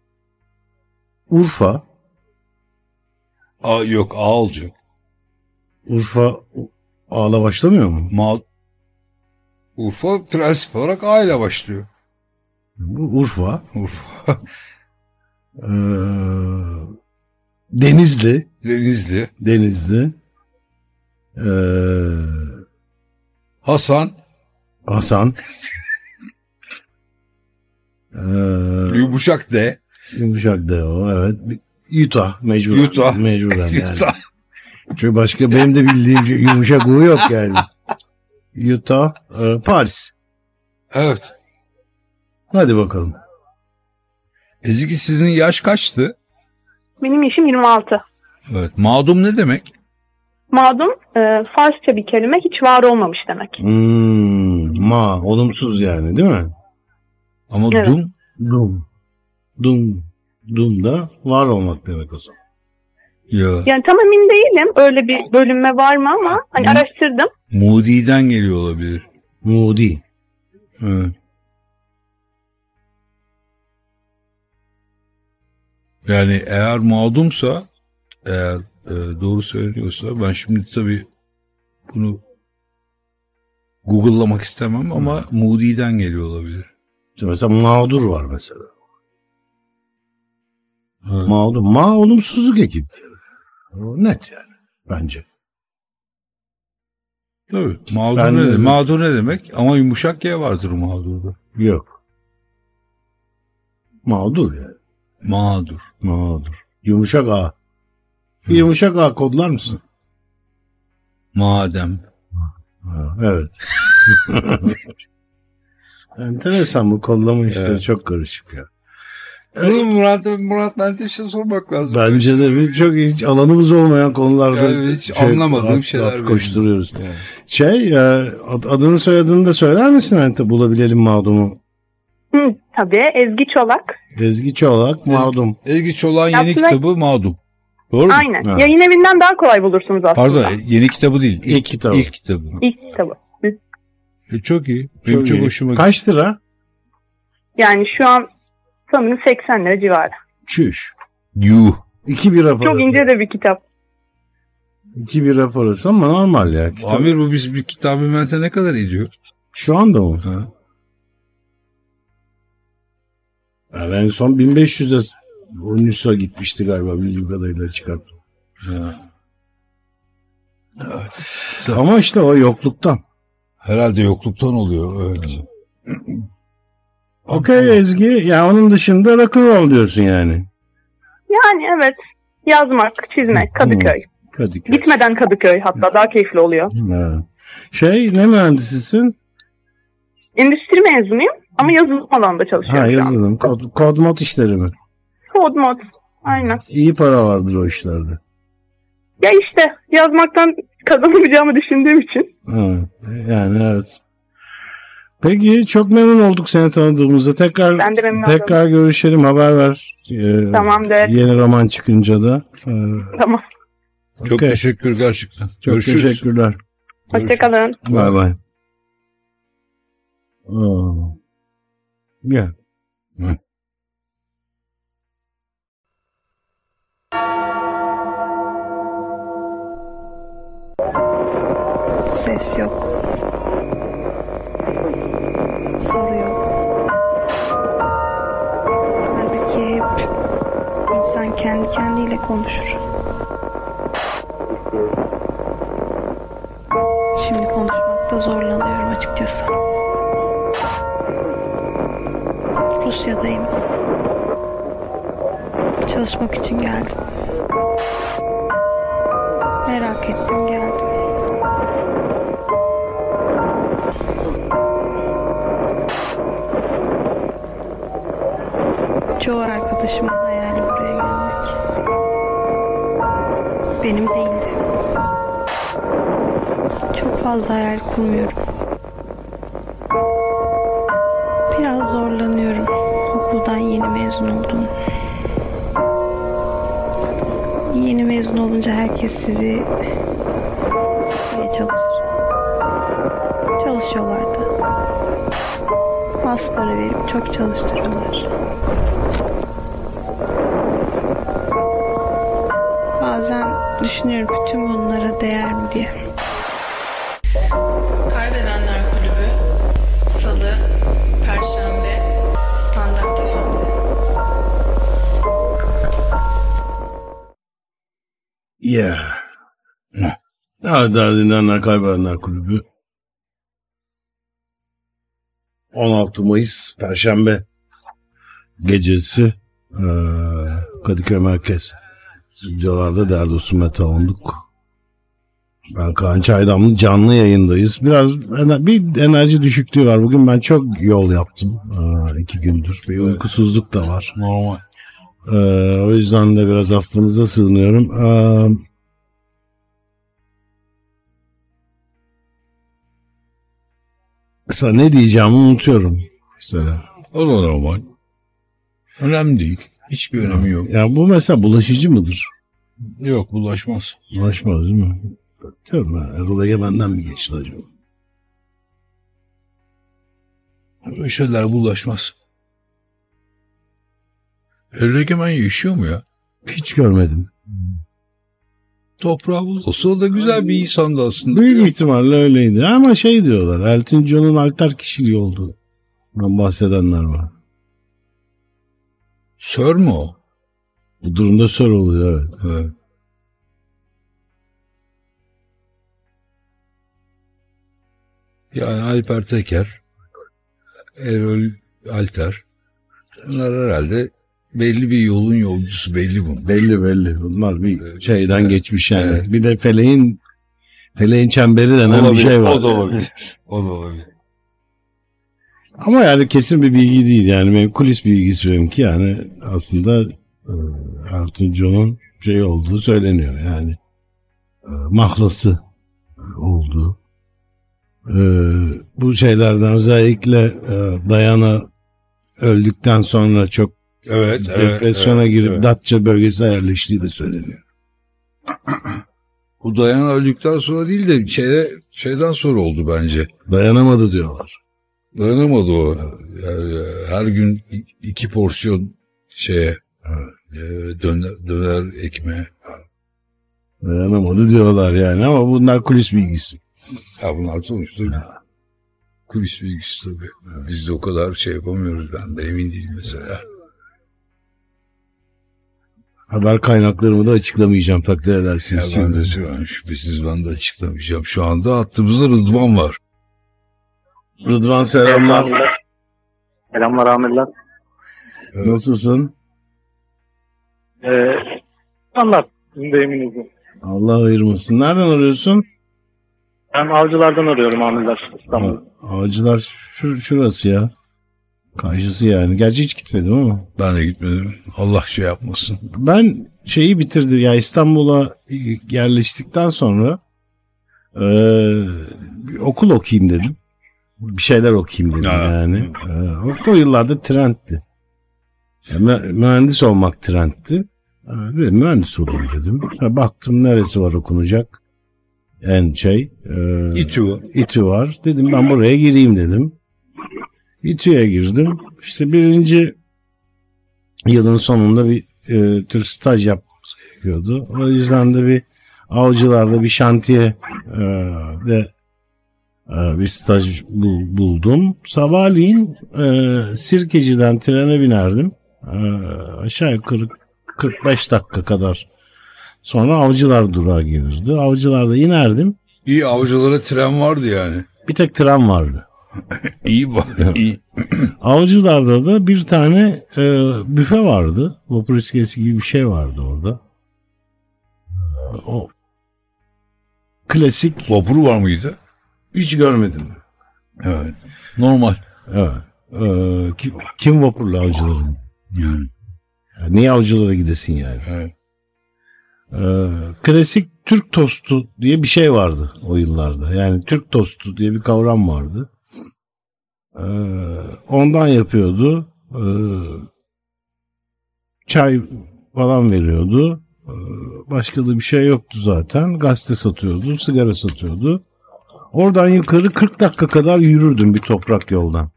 Urfa. A, yok A olacak. Urfa ağla başlamıyor mu? Ma Urfa prensip olarak A ile başlıyor. Bu Urfa. Urfa. Eee, Denizli. Denizli. Denizli. Eee, Hasan. Hasan. Eee, Yumuşak D. yumuşak de o evet. Utah mecbur. Utah. Mecburen yani. Utah. Çünkü başka benim de bildiğim yumuşak U yok yani. Utah, e, Paris. Evet. Hadi bakalım. Ezgi sizin yaş kaçtı? Benim yaşım 26. Evet. Mağdum ne demek? Mağdum e, Farsça bir kelime hiç var olmamış demek. Hmm, ma, olumsuz yani değil mi? Ama Evet. dum Dum. Dum. Dum da var olmak demek o zaman. ya Yani tam emin değilim öyle bir bölünme var mı ama hani araştırdım. Moody'den geliyor olabilir. Moody. Evet. Yani eğer mağdumsa eğer e, doğru söylüyorsa ben şimdi tabii bunu Google'lamak istemem ama Moody'den geliyor olabilir. Mesela mağdur var mesela. Evet. Mağdur. Ma olumsuzluk ekip. O net yani. Bence. Tabii. Mağdur Ben ne de- demek? Mağdur ne demek? Ama yumuşak G vardır mağdurda. Yok. Mağdur yani. Mağdur. Mağdur. Yumuşak A. Bir yumuşak A kodlar mısın? Madem. Ha, evet. Enteresan bu kodlama işleri Evet. çok karışık ya. Bunu Murat, Murat Menteş'e sormak lazım. Bence de biz çok hiç alanımız olmayan konularda Yani hiç anlamadığım at- şeyler at koşturuyoruz. Yani. Şey e, ad- adını soyadını da söyler misin Ente bulabilelim mağdumu? Hı, tabii Ezgi Çolak. Ezgi Çolak mağdum. Ezgi Çolak'ın yeni Aslında- kitabı Mağdum. Doğru mu? Aynen. Ha. Yayın evinden daha kolay bulursunuz aslında. Pardon e, yeni kitabı değil. İlk kitabı. İlk kitabı. İlk kitabı. E, çok iyi. Benim çok, iyi. hoşuma gitti. Kaç lira? Yani şu an sanırım 80 lira civarı. Çüş. Yuh. İki bira parası. Çok ince de bir kitap. İki bira parası ama normal ya. Kitap- Amir bu biz bir kitabı mente ne kadar ediyor? Şu anda mı? Ha? Yani en son 1500'e Unus'a gitmişti galiba bildiğim kadarıyla çıkarttım. Ha. Ama işte o yokluktan. Herhalde yokluktan oluyor. Öyle. Okey Ezgi. Ya onun dışında rock'n'roll diyorsun yani. Yani evet. Yazmak, çizmek, Kadıköy. Kadıköy. Gitmeden Kadıköy hatta daha keyifli oluyor. Ha. Şey ne mühendisisin? Endüstri mezunuyum ama yazılım alanında çalışıyorum Ha yazılım. Kod, kod mod işleri mi? Kod mod. Aynen. İyi para vardır o işlerde. Ya işte yazmaktan kazanamayacağımı düşündüğüm için. Ha, yani evet. Peki çok memnun olduk seni tanıdığımızda. Tekrar Ben de memnun oldum. tekrar görüşelim haber ver. Ee, Tamamdır. Yeni roman çıkınca da. Ee, Tamam. Çok okey. teşekkür gerçekten. Çok Görüşürüz. teşekkürler. Hoşçakalın. Bay bay. Gel. Ses yok. Soru yok. Her kendi kendiyle konuşur. Şimdi konuşmakta zorlanıyorum açıkçası. Rusya'dayım. Çalışmak için geldim. Merak ettim geldim. Çoğu arkadaşımın hayali buraya gelmek. Benim değildi. Çok fazla hayal kurmuyorum. Olunca herkes sizi sıkmaya çalışır. Çalışıyorlar da. Az para verip çok çalıştırıyorlar. Bazen düşünüyorum bütün bunlara değer mi diye. Değerli dinleyenler Kaybedenler Kulübü. 16 Mayıs Perşembe gecesi Kadıköy Merkez Stüdyolarda değerli dostum Mete Onduk. Ben Kaan Çaydamlı canlı yayındayız. Biraz bir enerji düşüklüğü var. Bugün ben çok yol yaptım. iki gündür. Bir uykusuzluk da var. Normal. O yüzden de biraz affınıza sığınıyorum. Eee, mesela ne diyeceğimi unutuyorum. Mesela. O da normal. Önemli değil. Hiçbir önemi yok. Ya bu mesela bulaşıcı mıdır? Yok bulaşmaz. Bulaşmaz değil mi? Diyorum ben. Erol Egemen'den mi geçti acaba? Böyle şeyler bulaşmaz. Erregemen yaşıyor mu ya? Hiç görmedim. Toprağı bul olsa o da güzel bir insandı aslında. Büyük ihtimalle öyleydi. Ama şey diyorlar. Elton John'un altar kişiliği oldu. Ben bahsedenler var. Sör mü o? Bu durumda soru oluyor evet. Evet. Yani Alper Teker, Erol Alter. Bunlar herhalde belli bir yolun yolcusu belli bunlar. Belli belli. Bunlar bir şeyden Evet. geçmiş yani. Evet. Bir de feleğin feleğin çemberi denen bir şey var. O da olabilir. O da olabilir. Ama yani kesin bir bilgi değil yani benim kulis bilgisi benimki yani aslında e, Elton John'un şey olduğu söyleniyor yani e, mahlası olduğu. E, bu şeylerden özellikle e, Dayana öldükten sonra çok Evet. depresyona evet, girip evet. Datça bölgesine yerleştiği de söyleniyor. Bu Dayan öldükten sonra değil de şeyde, şeyden sonra oldu bence. Dayanamadı diyorlar. Dayanamadı o. Yani her gün iki porsiyon şeye e, döner, döner ekmeğe. Dayanamadı diyorlar yani ama bunlar kulis bilgisi. Ya bunlar sonuçta kulis bilgisi tabii. Biz de o kadar şey yapamıyoruz ben de emin değilim mesela. Haber kaynaklarımı da açıklamayacağım takdir Ya edersiniz. ben de şu an şüphesiz ben de açıklamayacağım. Şu anda hattımızda Rıdvan var. Rıdvan selamlar. Selamlar amirler. Nasılsın? Ee, anlat. Sizin deyiminizle. Allah ayırmasın. Nereden arıyorsun? Ben avcılardan arıyorum amirler İstanbul. Ağacılar şur şurası ya. Karşısı yani. Gerçi hiç gitmedim ama. Ben de gitmedim. Allah şey yapmasın. Ben şeyi bitirdim. Ya İstanbul'a yerleştikten sonra bir okul okuyayım dedim. Bir şeyler okuyayım dedim Ha. yani. Eee, o, yıllarda trendti. Ya, mü- mühendis olmak trendti. Dedim, mühendis olayım dedim. Baktım neresi var okunacak. En şey. eee, İTÜ. İTÜ var. Dedim ben buraya gireyim dedim. İTÜ'ye girdim. İşte birinci yılın sonunda bir e, tür staj yapmamız gerekiyordu. O yüzden de bir avcılarda bir şantiye e, de e, bir staj bul- buldum. Sabahleyin e, Sirkeci'den trene binerdim. E, aşağı yukarı 45 dakika kadar sonra avcılar durağı gelirdi. Avcılarda inerdim. İyi avcılara tren vardı yani. Bir tek tren vardı. İyi bak. iyi. Avcılarda da bir tane e, büfe vardı. Vapur iskelesi gibi bir şey vardı orada. O klasik Vapur var mıydı? hiç görmedim. Evet. Normal. Evet. Ee, kim, kim vapurlu avcıların? Yani. Yani niye avcılara gidesin yani? Evet. Ee, klasik Türk tostu diye bir şey vardı o yıllarda. Yani Türk tostu diye bir kavram vardı. Ee, ondan yapıyordu. Ee, çay falan veriyordu. Ee, başka da bir şey yoktu zaten. Gazete satıyordu, sigara satıyordu. Oradan yukarı 40 dakika kadar yürürdüm bir toprak yoldan.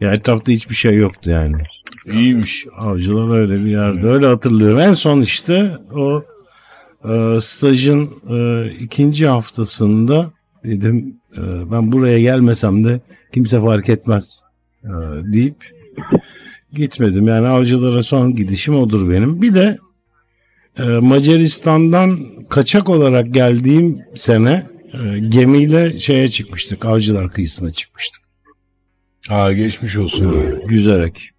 Ya etrafta hiçbir şey yoktu yani. İyiymiş. Avcılar öyle bir yerde. Öyle hatırlıyorum. En son işte o e, stajın e, ikinci haftasında dedim e, ben buraya gelmesem de kimse fark etmez e, deyip gitmedim. Yani avcılara son gidişim odur benim. Bir de e, Macaristan'dan kaçak olarak geldiğim sene e, gemiyle şeye çıkmıştık. Avcılar kıyısına çıkmıştık. Ha geçmiş olsun. Yüzerek.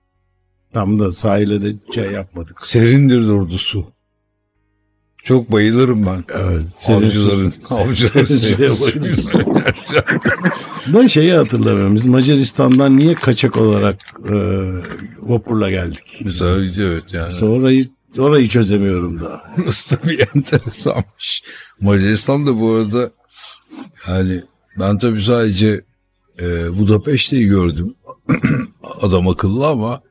Tam da sahile de şey yapmadık. Serindir orada su. Çok bayılırım ben. Evet. Avcıların, avcıların Ben şeyi hatırlamıyorum. Biz Macaristan'dan niye kaçak olarak e, vapurla geldik? Mesela evet yani. Sonra orayı çözemiyorum daha. Da bir enteresanmış. Macaristan da bu arada yani ben tabii sadece e, Budapeşte'yi gördüm. Adam akıllı ama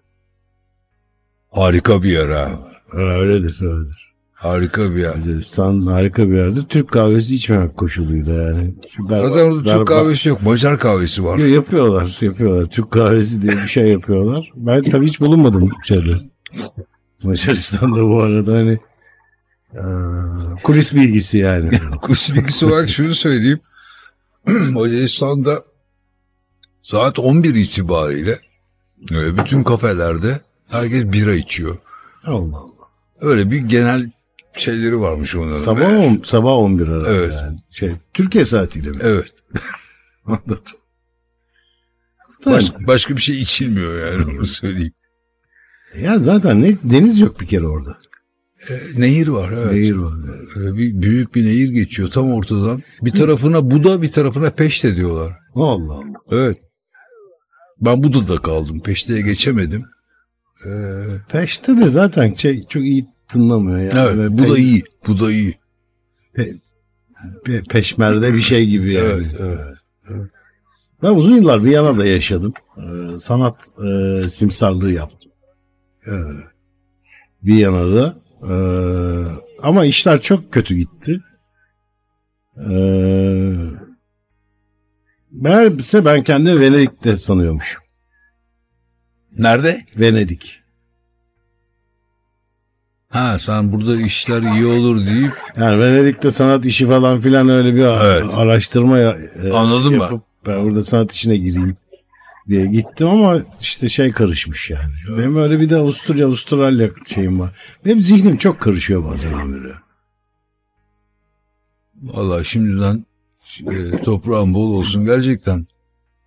harika bir yer. Ha, öyledir, öyledir. Harika bir yer. Macaristan harika bir yerdir. Türk kahvesi içmemek koşuluyla yani. Berbat- Zaten orada Türk kahvesi yok. Macar kahvesi var. Yo, yapıyorlar, yapıyorlar. Türk kahvesi diye bir şey yapıyorlar. Ben tabii hiç bulunmadım şeyde. Macaristan'da bu arada hani e, kulis bilgisi yani. Kulis bilgisi olarak şunu söyleyeyim. Macaristan'da saat 11 itibariyle e, bütün kafelerde herkes bira içiyor. Allah Allah. Öyle bir genel şeyleri varmış onların. Sabah, on, sabah 11 arası Evet. yani. Şey, Türkiye saatiyle mi? Evet. Anladım. Baş- başka bir şey içilmiyor yani onu söyleyeyim. Ya zaten ne, deniz yok bir kere orada. E, nehir var evet. Nehir var. yani. Öyle bir büyük bir nehir geçiyor tam ortadan. Bir tarafına Buda bir tarafına Peşte diyorlar. Allah Allah. Evet. Ben Buda'da kaldım. Peşte'ye geçemedim. Ee, Peşte de zaten şey çok iyi tınlamıyor. Yani. evet bu da pe- iyi. Bu da iyi. pe- peşmerde bir şey gibi yani. Evet, evet. Ben uzun yıllar Viyana'da yaşadım. Ee, sanat e, simsarlığı yaptım. Ee, Viyana'da. Ee, ama işler çok kötü gitti. Ee, meğerse ben kendimi Venedik'te sanıyormuşum. Nerede? Venedik. Ha sen burada işler iyi olur deyip Yani Venedik'te sanat işi falan filan öyle bir Evet. araştırma ya- e, Anladım ben. yapıp ben burada sanat işine gireyim diye gittim ama işte şey karışmış yani. Benim öyle bir de Avusturya, Avustralya şeyim var. Benim zihnim çok karışıyor bazen amire. Valla şimdiden e, toprağın bol olsun gerçekten.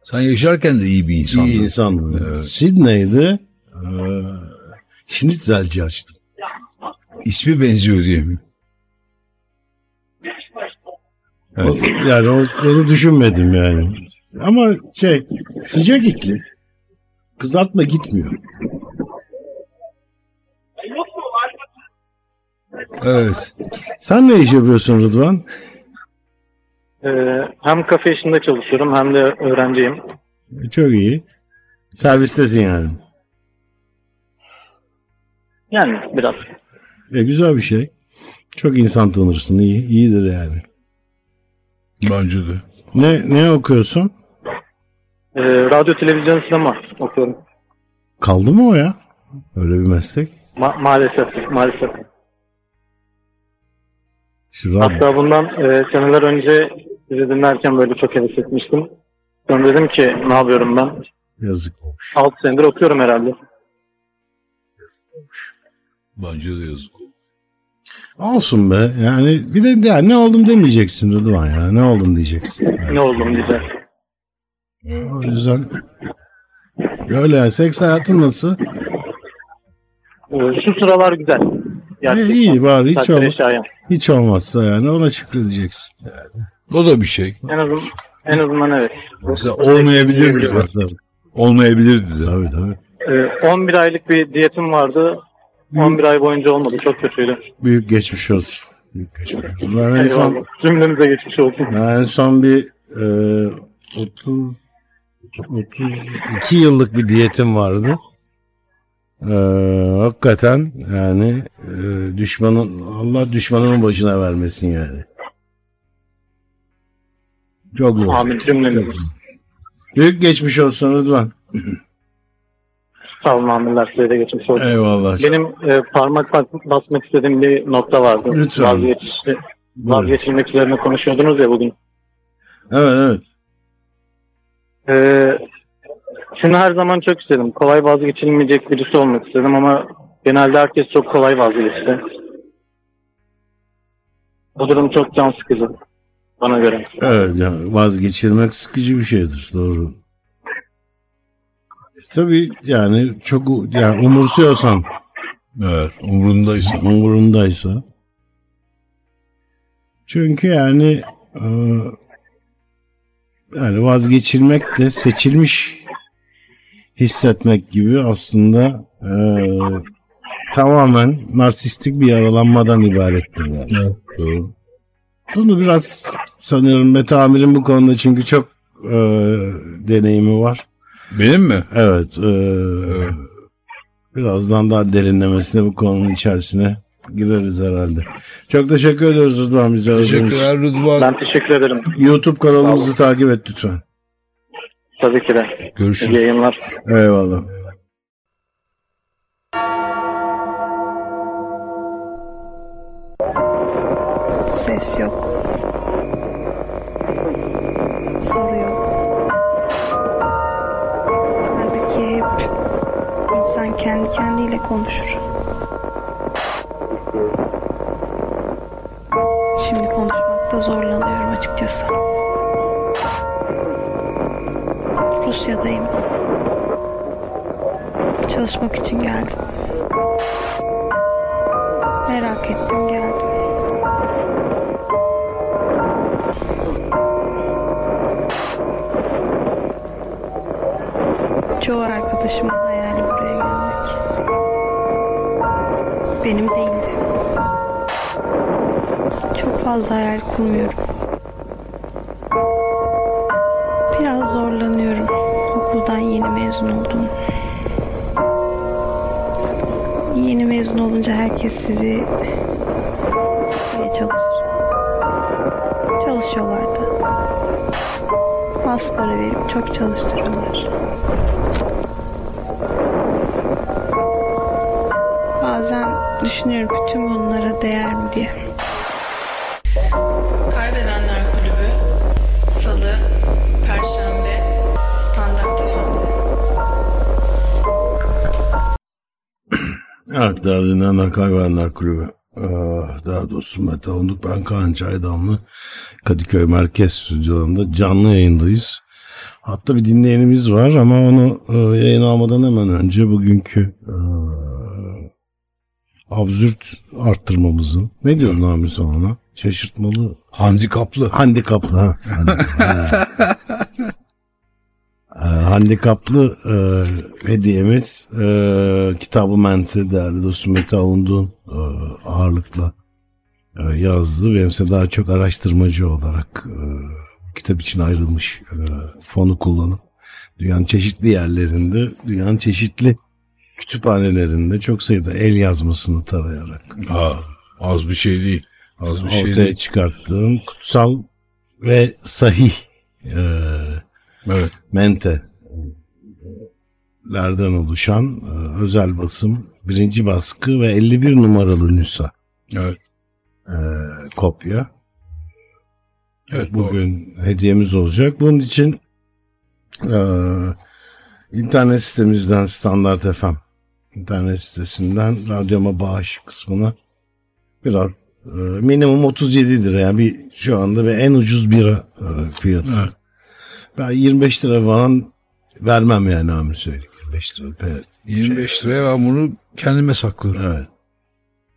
Sen yaşarken de iyi bir insandın. İyi insandım. Evet. Sydney'de e, Schnitzelci açtım. İsmi benziyor diye mi? O- Yani o- onu düşünmedim yani. Ama şey sıcak iklim. Kızartma gitmiyor. Evet. Sen ne iş yapıyorsun Rıdvan? Ee, hem kafe işinde çalışıyorum hem de öğrenciyim. Çok iyi. Servistesin yani. Yani biraz. E, güzel bir şey. Çok insan tanırsın. iyi, iyidir yani. Bence de. Ne ne okuyorsun? Ee, radyo, televizyon, sinema okuyorum. Kaldı mı o ya? Öyle bir meslek. Ma- maalesef, maalesef. Şu radyo- Hatta bundan e, seneler önce sizi dinlerken böyle çok heves etmiştim. Sonra dedim ki ne yapıyorum ben? Yazık olmuş. 6 senedir okuyorum herhalde. Bence de yazık. Olsun be. Yani bir de ya, ne oldum demeyeceksin Rıdvan ya. Ne oldum diyeceksin. Yani Ne oldum diyeceğim. o yüzden öyle yani. Seks hayatın nasıl? Ee, şu sıralar güzel. E, iyi bari hiç, ol, hiç olmazsa yani ona şükredeceksin. O da bir şey. En azından, en azından evet. Mesela olmayabilirdi. Olmayabilirdi. Tabii tabii. Ee, 11 aylık bir diyetim vardı. 11 ay boyunca olmadı. Çok kötüydü. Büyük geçmiş olsun. Büyük geçmiş olsun. Ben en son. Cümlemize geçmiş olsun. ben en son bir e, 30 32 yıllık bir diyetim vardı. E, hakikaten yani e, düşmanın Allah düşmanının başına vermesin yani. Çok zor. Amin cümlemize. Büyük geçmiş olsun Rıdvan. Sağ olun amirler. Size de geçmiş olsun. Eyvallah. Benim e, parmak bas- basmak istediğim bir nokta vardı. Lütfen. Vazgeç, vazgeçilmek üzerine konuşuyordunuz ya bugün. Evet evet. Ee, şunu her zaman çok istedim. Kolay vazgeçilmeyecek birisi olmak istedim ama genelde herkes çok kolay vazgeçti. Bu durum çok can sıkıcı bana göre. Evet yani vazgeçirmek sıkıcı bir şeydir doğru. Tabii yani çok yani umursuyorsan Evet. Umrundaysa. umurundaysa. Çünkü yani e, yani vazgeçilmek de seçilmiş hissetmek gibi aslında e, tamamen narsistik bir yaralanmadan ibarettir yani. Evet. Doğru. Bunu biraz sanıyorum Mete Amir'in bu konuda çünkü çok e, deneyimi var. Benim mi? Evet. e, Birazdan daha derinlemesine bu konunun içerisine gireriz herhalde. Çok teşekkür ediyoruz Rıdvan bize. Teşekkürler Rıdvan. Ben teşekkür ederim. YouTube kanalımızı takip et lütfen. Tabii ki de. İyi Görüşürüz. yayınlar. Eyvallah. Ses yok. İnsan kendi kendiyle konuşur. Şimdi konuşmakta zorlanıyorum açıkçası. Rusya'dayım. Çalışmak için geldim. Merak ettim geldim. Çoğu arkadaşımın hayali Benim değildi. Çok fazla hayal kurmuyorum. Biraz zorlanıyorum. Okuldan yeni mezun oldum. Yeni mezun olunca herkes sizi sıkmaya çalışır. Çalışıyorlardı. Az para verip çok çalıştırıyorlar. Düşünüyorum bütün bunlara değer mi diye. Kaybedenler Kulübü Salı, Perşembe, Standart FM. Evet değerli dinleyenler Kaybedenler Kulübü. Ah, Daha doğrusu Mete Onduk ben Kaan Çaydamlı Kadıköy Merkez Stüdyolarında canlı yayındayız. Hatta bir dinleyenimiz var ama onu e, yayın almadan hemen önce bugünkü e, absürt arttırmamızın ne diyorsun abi sen ona? Şaşırtmalı Handikaplı. Handikaplı ha. Ha. Handikaplı e, hediyemiz e, kitabı Mente değerli dostum Mete Avundun e, ağırlıkla e, yazdı. Benimse daha çok araştırmacı olarak e, kitap için ayrılmış e, fonu kullanıp dünyanın çeşitli yerlerinde, dünyanın çeşitli kütüphanelerinde çok sayıda el yazmasını tarayarak Ha, az bir şey değil. Az bir şey değil. çıkarttığım kutsal ve sahih e, Evet. mente lerden oluşan e, özel basım birinci baskı ve 51 numaralı nüsa Evet. e, kopya. Evet. Bugün hediyemiz olacak. Bunun için e, internet sitemizden Standart FM internet sitesinden radyoma bağış kısmına biraz e, minimum 37 lira yani bir şu anda ve en ucuz bira e, fiyatı. Evet. Ben 25 lira falan vermem yani Amir söyleyeyim. 25 lira. pe- 25 liraya ben bunu kendime saklıyorum. Evet.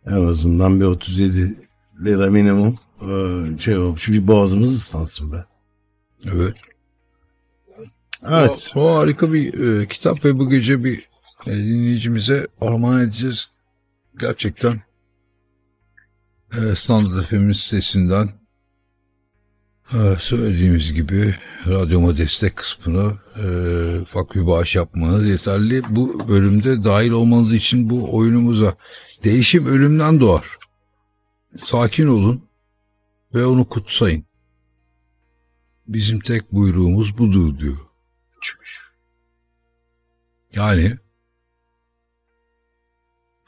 En azından bir 37 lira minimum e, şey olmuş. Bir boğazımız ıslansın be. Evet. Evet. O, o harika bir e, kitap ve bu gece bir e, dinleyicimize armağan edeceğiz. Gerçekten e, Standart FM'in sitesinden e, söylediğimiz gibi radyoma destek kısmına e, ufak bir bağış yapmanız yeterli. Bu bölümde dahil olmanız için bu oyunumuza değişim ölümden doğar. Sakin olun ve onu kutsayın. Bizim tek buyruğumuz budur diyor. Yani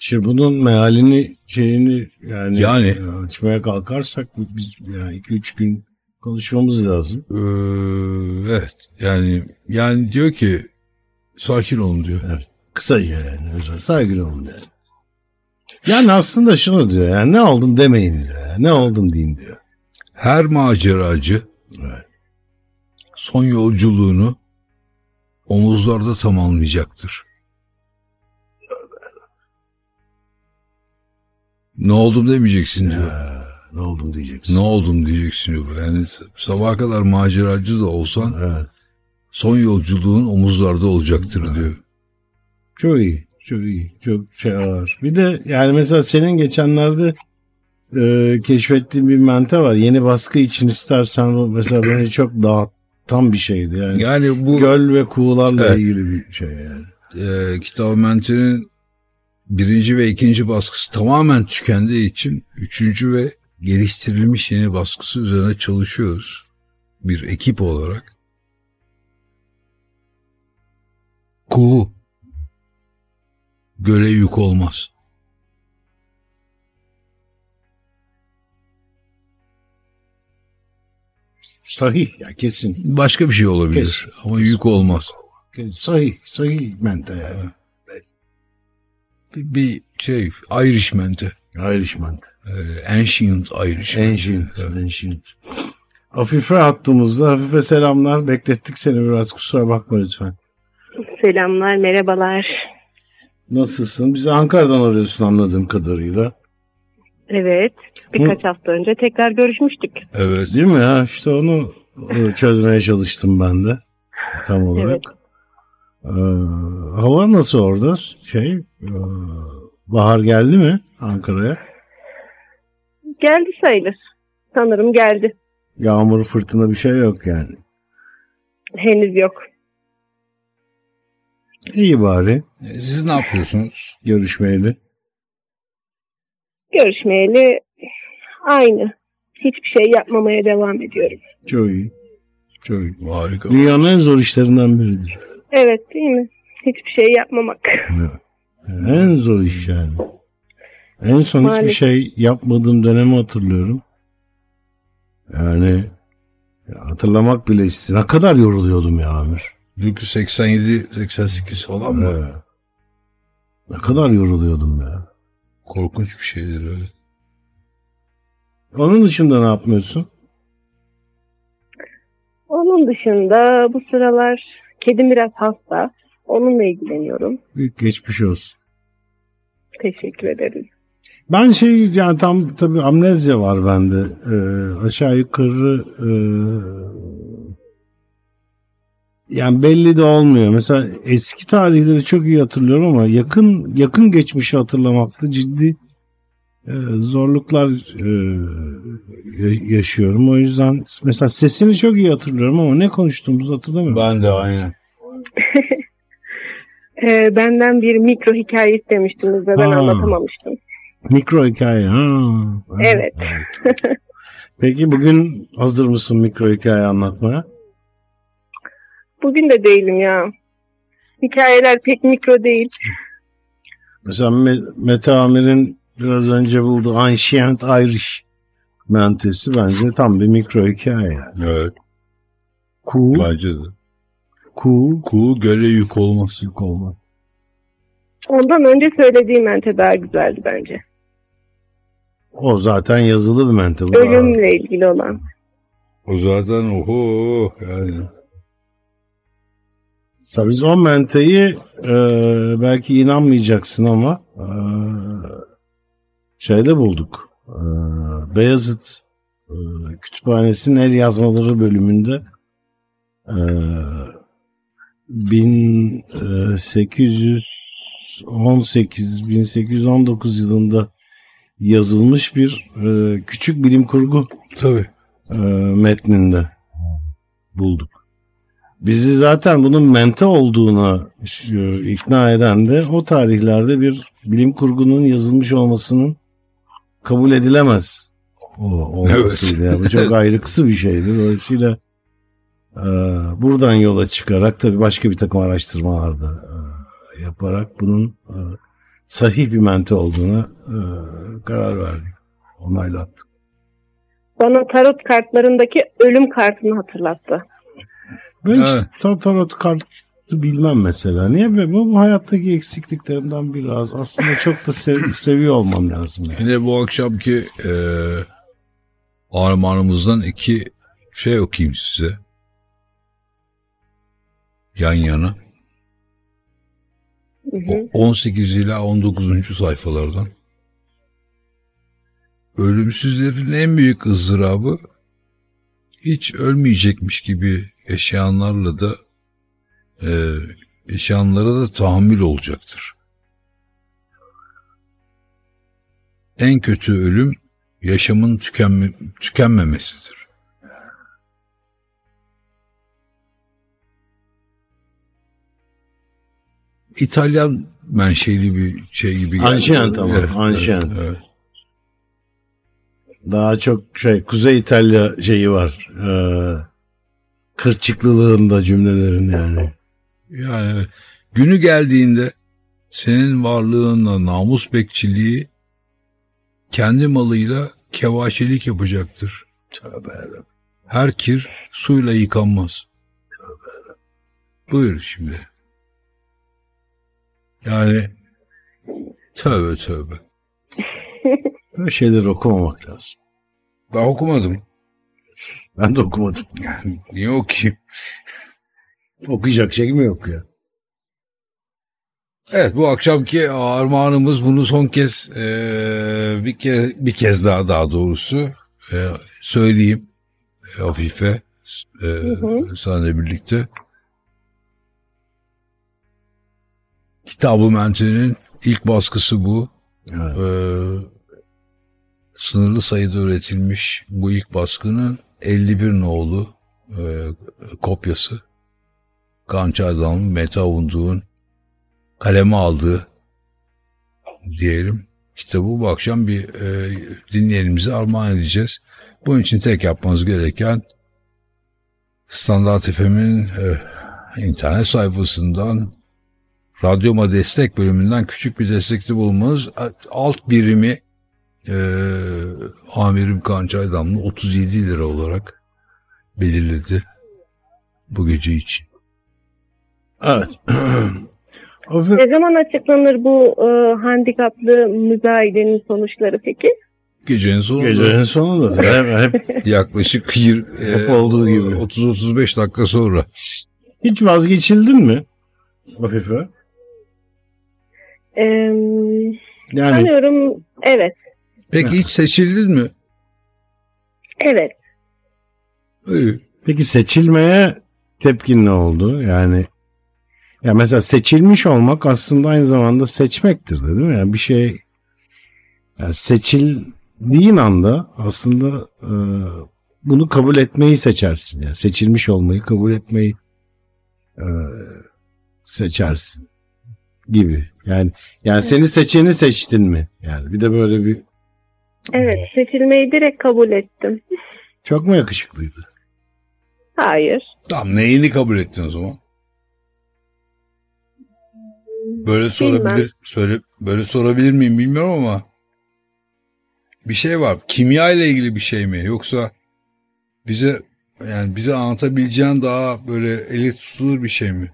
Şimdi bunun mealini şeyini yani, Yani. e, açmaya kalkarsak biz yani 2-3 gün konuşmamız lazım. eee, evet yani yani diyor ki sakin olun diyor. Kısaca yani özel saygılı olun yani. Yani aslında şunu diyor yani ne oldum demeyin diyor. Yani, ne oldum deyin diyor. Her maceracı Evet. son yolculuğunu omuzlarda tamamlayacaktır. Ne oldum demeyeceksin diyor. Ha, ne oldum diyeceksin. Ne oldum diyeceksin diyor. Yani sabaha kadar maceracı da olsan Evet. son yolculuğun omuzlarda olacaktır diyor. Çok iyi. Çok iyi. Çok şey var. Bir de yani mesela senin geçenlerde e, keşfettiğin bir mente var. Yeni baskı için istersen mesela beni çok dağıtan bir şeydi. Yani Yani bu göl ve kuğularla Evet. ilgili bir şey yani. e, Kitab Mente'nin birinci ve ikinci baskısı tamamen tükendiği için üçüncü ve geliştirilmiş yeni baskısı üzerine çalışıyoruz. Bir ekip olarak. Kuğu göle yük olmaz. Sahih ya kesin. Başka bir şey olabilir Kesin. ama yük olmaz. Sahih. Sahih mente yani. Bir, bir şey Irishman'te. Irishman. E, Ancient Irishman. Ancient. Ancient. Afife hattımızda. Afife selamlar. Beklettik seni biraz. Kusura bakma lütfen. Selamlar, merhabalar. Nasılsın? Bizi Ankara'dan arıyorsun anladığım kadarıyla. Evet, birkaç hafta önce tekrar görüşmüştük. Evet. Değil mi ya? İşte onu e, çözmeye çalıştım ben de. Tam olarak. Evet. Ee, hava nasıl orada? Şey, e, bahar geldi mi Ankara'ya? Geldi sayılır. Sanırım geldi. Yağmur, fırtına bir şey yok yani. Henüz yok. İyi bari. E, Siz ne yapıyorsunuz? Görüşmeyeli. Görüşmeyeli aynı. Hiçbir şey yapmamaya devam ediyorum. Çok iyi. Çok iyi. Harika. Dünyanın en zor işlerinden biridir. Evet değil mi? Hiçbir şey yapmamak. En zor iş yani. En son hiçbir Maalesef. şey yapmadığım dönemi hatırlıyorum. Yani ya hatırlamak bile işte ne kadar yoruluyordum ya Amir. Çünkü 87-88 falan mı? Evet. Ne kadar yoruluyordum ya. Korkunç bir şeydir öyle. Onun dışında ne yapmıyorsun? Onun dışında bu sıralar kedim biraz hasta. Onunla ilgileniyorum. Büyük geçmiş olsun. Teşekkür ederiz. Ben şey yani tam tabii amnezya var bende. Ee, aşağı yukarı e, yani belli de olmuyor. Mesela eski tarihleri çok iyi hatırlıyorum ama yakın yakın geçmişi hatırlamakta ciddi zorluklar e, ya- yaşıyorum. O yüzden mesela sesini çok iyi hatırlıyorum ama ne konuştuğumuzu hatırlamıyorum. Ben de aynen. Ee, benden bir mikro hikaye istemiştiniz ve ben Ha. anlatamamıştım. Mikro hikaye. Ha. Evet. Peki bugün hazır mısın mikro hikaye anlatmaya? Bugün de değilim ya. Hikayeler pek mikro değil. Mesela Me- Mete Amir'in biraz önce bulduğu Ancient Irish mentesi bence tam bir mikro hikaye. yani. Evet. Cool, Bence de. cool, Kuğu göle yük olmaz. yük olmak. Ondan önce söylediğim mente daha güzeldi bence. O zaten yazılı bir mente. Bu Ölümle ilgili olan. O zaten oho yani. Mesela biz o menteyi e, belki inanmayacaksın ama e, şeyde bulduk. E, Beyazıt e, Kütüphanesi'nin el yazmaları bölümünde e, 1818-1819 yılında yazılmış bir e, küçük bilim kurgu Tabii. e, metninde bulduk. Bizi zaten bunun mente olduğuna e, ikna eden de o tarihlerde bir bilim kurgunun yazılmış olmasının kabul edilemez o, olmasıydı. Yani bu çok ayrıksı bir şeydi. Dolayısıyla e, buradan yola çıkarak tabii başka bir takım araştırmalar da e, yaparak bunun e, sahih bir mente olduğuna e, karar verdik. Onaylattık. Bana tarot kartlarındaki ölüm kartını hatırlattı. Ben Evet. ta- tarot kartı bilmem mesela. Niye be? Bu, bu hayattaki eksikliklerimden biraz. Aslında çok da sev- seviyor olmam lazım. Yani. Yine bu akşamki e, armağanımızdan iki şey okuyayım size. Yan yana. Hı hı. O 18 ila 19. sayfalardan. Ölümsüzlerin en büyük ızdırabı hiç ölmeyecekmiş gibi yaşayanlarla da e, yaşayanlara da tahammül olacaktır. En kötü ölüm yaşamın tükenme, tükenmemesidir. İtalyan menşeli bir şey gibi geldi. Anşient ama, Evet, anşient. evet, evet. Daha çok şey Kuzey İtalya şeyi var. Ee, kırçıklılığında cümlelerin yani. Yani günü geldiğinde senin varlığınla namus bekçiliği kendi malıyla kevaşelik yapacaktır. Tövbe yarabbim. Her kir suyla yıkanmaz. Buyur şimdi. Yani tövbe tövbe. Böyle şeyleri okumamak lazım. Ben okumadım. Ben de okumadım. Niye okuyayım? Okuyacak şey mi yok ya? Evet bu akşamki armağanımız bunu son kez eee, bir kere bir kez daha daha doğrusu eee, söyleyeyim e, Afife eee hı. seninle birlikte. Kitab-ı Mente'nin ilk baskısı bu. Evet. Eee, sınırlı sayıda üretilmiş bu ilk baskının 51 nolu eee, kopyası. Kançay'dan Meta Unduğ'un kaleme aldığı diyelim kitabı bu akşam bir e, dinleyenimize armağan edeceğiz. Bunun için tek yapmanız gereken Standart FM'in e, internet sayfasından Radyoma Destek bölümünden küçük bir destekte bulmanız alt birimi e, amirim Kançay Damlı 37 lira olarak belirledi bu gece için. Evet. Ne zaman açıklanır bu e, handikaplı müzayedenin sonuçları peki? Gecenin sonunda Gecenin sonunda. Hep, hep yaklaşık yir, Hep olduğu gibi. 30-35 dakika sonra. Hiç vazgeçildin mi? Afife. Ee, Yani sanıyorum evet. Peki hiç seçildin mi? Evet. Peki seçilmeye tepkin ne oldu? Yani ya mesela seçilmiş olmak aslında aynı zamanda seçmektir de, değil mi? Yani bir şey yani seçildiğin anda aslında e, bunu kabul etmeyi seçersin. Yani seçilmiş olmayı kabul etmeyi e, seçersin gibi. Yani yani seni seçeni seçtin mi? Yani bir de böyle bir Evet seçilmeyi direkt kabul ettim. çok mu yakışıklıydı? Hayır. Tamam neyini kabul ettin o zaman? Böyle sorabilir, söyle, böyle sorabilir miyim bilmiyorum ama bir şey var. Kimya ile ilgili bir şey mi? Yoksa bize yani bize anlatabileceğin daha böyle eli tutulur bir şey mi?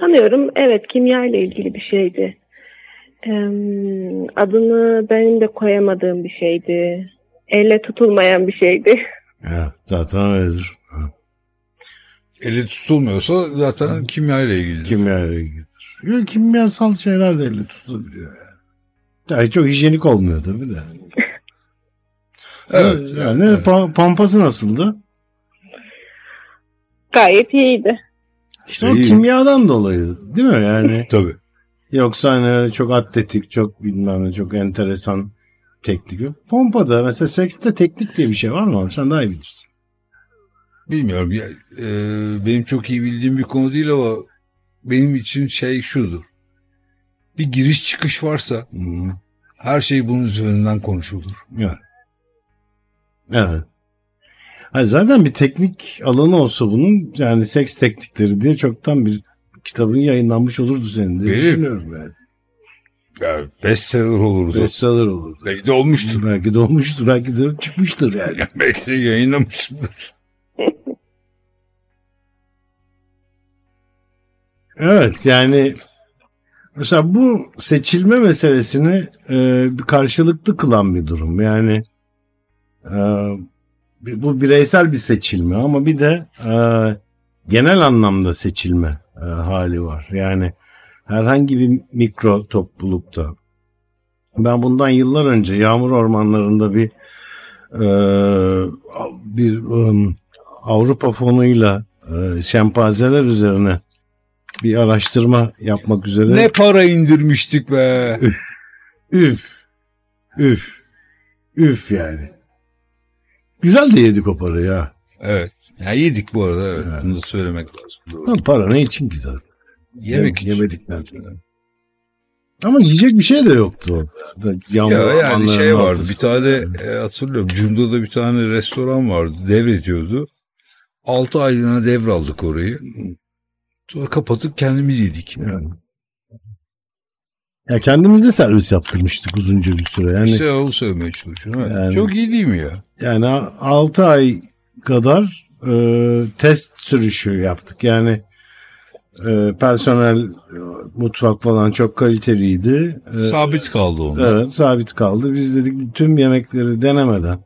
sanıyorum evet kimya ile ilgili bir şeydi. Ee, adını benim de koyamadığım bir şeydi. Elle tutulmayan bir şeydi. Ya, zaten öyledir. Eli tutulmuyorsa zaten kimya ile ilgili. Kimya ile ilgili. Yok, kimyasal şeyler de elle tutulabiliyor yani. Yani çok hijyenik olmuyor tabii de. Evet. Yani evet. pa- pompası nasıldı? Gayet iyiydi. İşte o İyi. kimyadan dolayı değil mi yani? Tabii. Yoksa hani çok atletik, çok bilmem ne, çok enteresan teknik. Pompada mesela sekste teknik diye bir şey var mı abi? Sen daha iyi bilirsin. Bilmiyorum. Ya, e, benim çok iyi bildiğim bir konu değil ama benim için şey şudur. Bir giriş çıkış varsa Hmm. her şey bunun üzerinden konuşulur. Evet. Evet. Hayır, zaten bir teknik alanı olsa bunun yani seks teknikleri diye çoktan bir kitabın yayınlanmış olurdu senin diye Benim. düşünüyorum yani. Ya bestseller olurdu. Bestseller olurdu. Belki de olmuştur. Belki de olmuştur, belki de çıkmıştır yani. Belki de yayınlamışımdır. Evet yani mesela bu seçilme meselesini e, karşılıklı kılan bir durum. Yani e, bu bireysel bir seçilme ama bir de e, genel anlamda seçilme e, hali var. Yani herhangi bir mikro toplulukta ben bundan yıllar önce yağmur ormanlarında bir e, bir um, Avrupa fonuyla e, şempanzeler üzerine bir araştırma yapmak üzere. Ne para indirmiştik be. Üf. Üf. Üf yani. Güzel de yedik o parayı ha. Evet. Ya yedik bu arada evet. Bunu da söylemek lazım. Ha, para ne için ki zaten? Yemek Yem- için. Yemedikler. Ama yiyecek bir şey de yoktu. Yağmur Ya yani şey vardı ortası. bir tane e, hatırlıyorum Cunda'da bir tane restoran vardı devrediyordu. 6 aylığına devraldık orayı. Sonra kapatıp kendimiz yedik. Yani. Ya kendimiz de servis yaptırmıştık uzunca bir süre. Yani İşte onu söylemeye çalışıyorum. Yani- Çok iyi değil mi ya? Yani 6 ay kadar e, test sürüşü yaptık. Yani e, personel, e, mutfak falan çok kaliteliydi. E, Sabit kaldı onlar. evet, sabit kaldı. Biz dedik tüm yemekleri denemeden,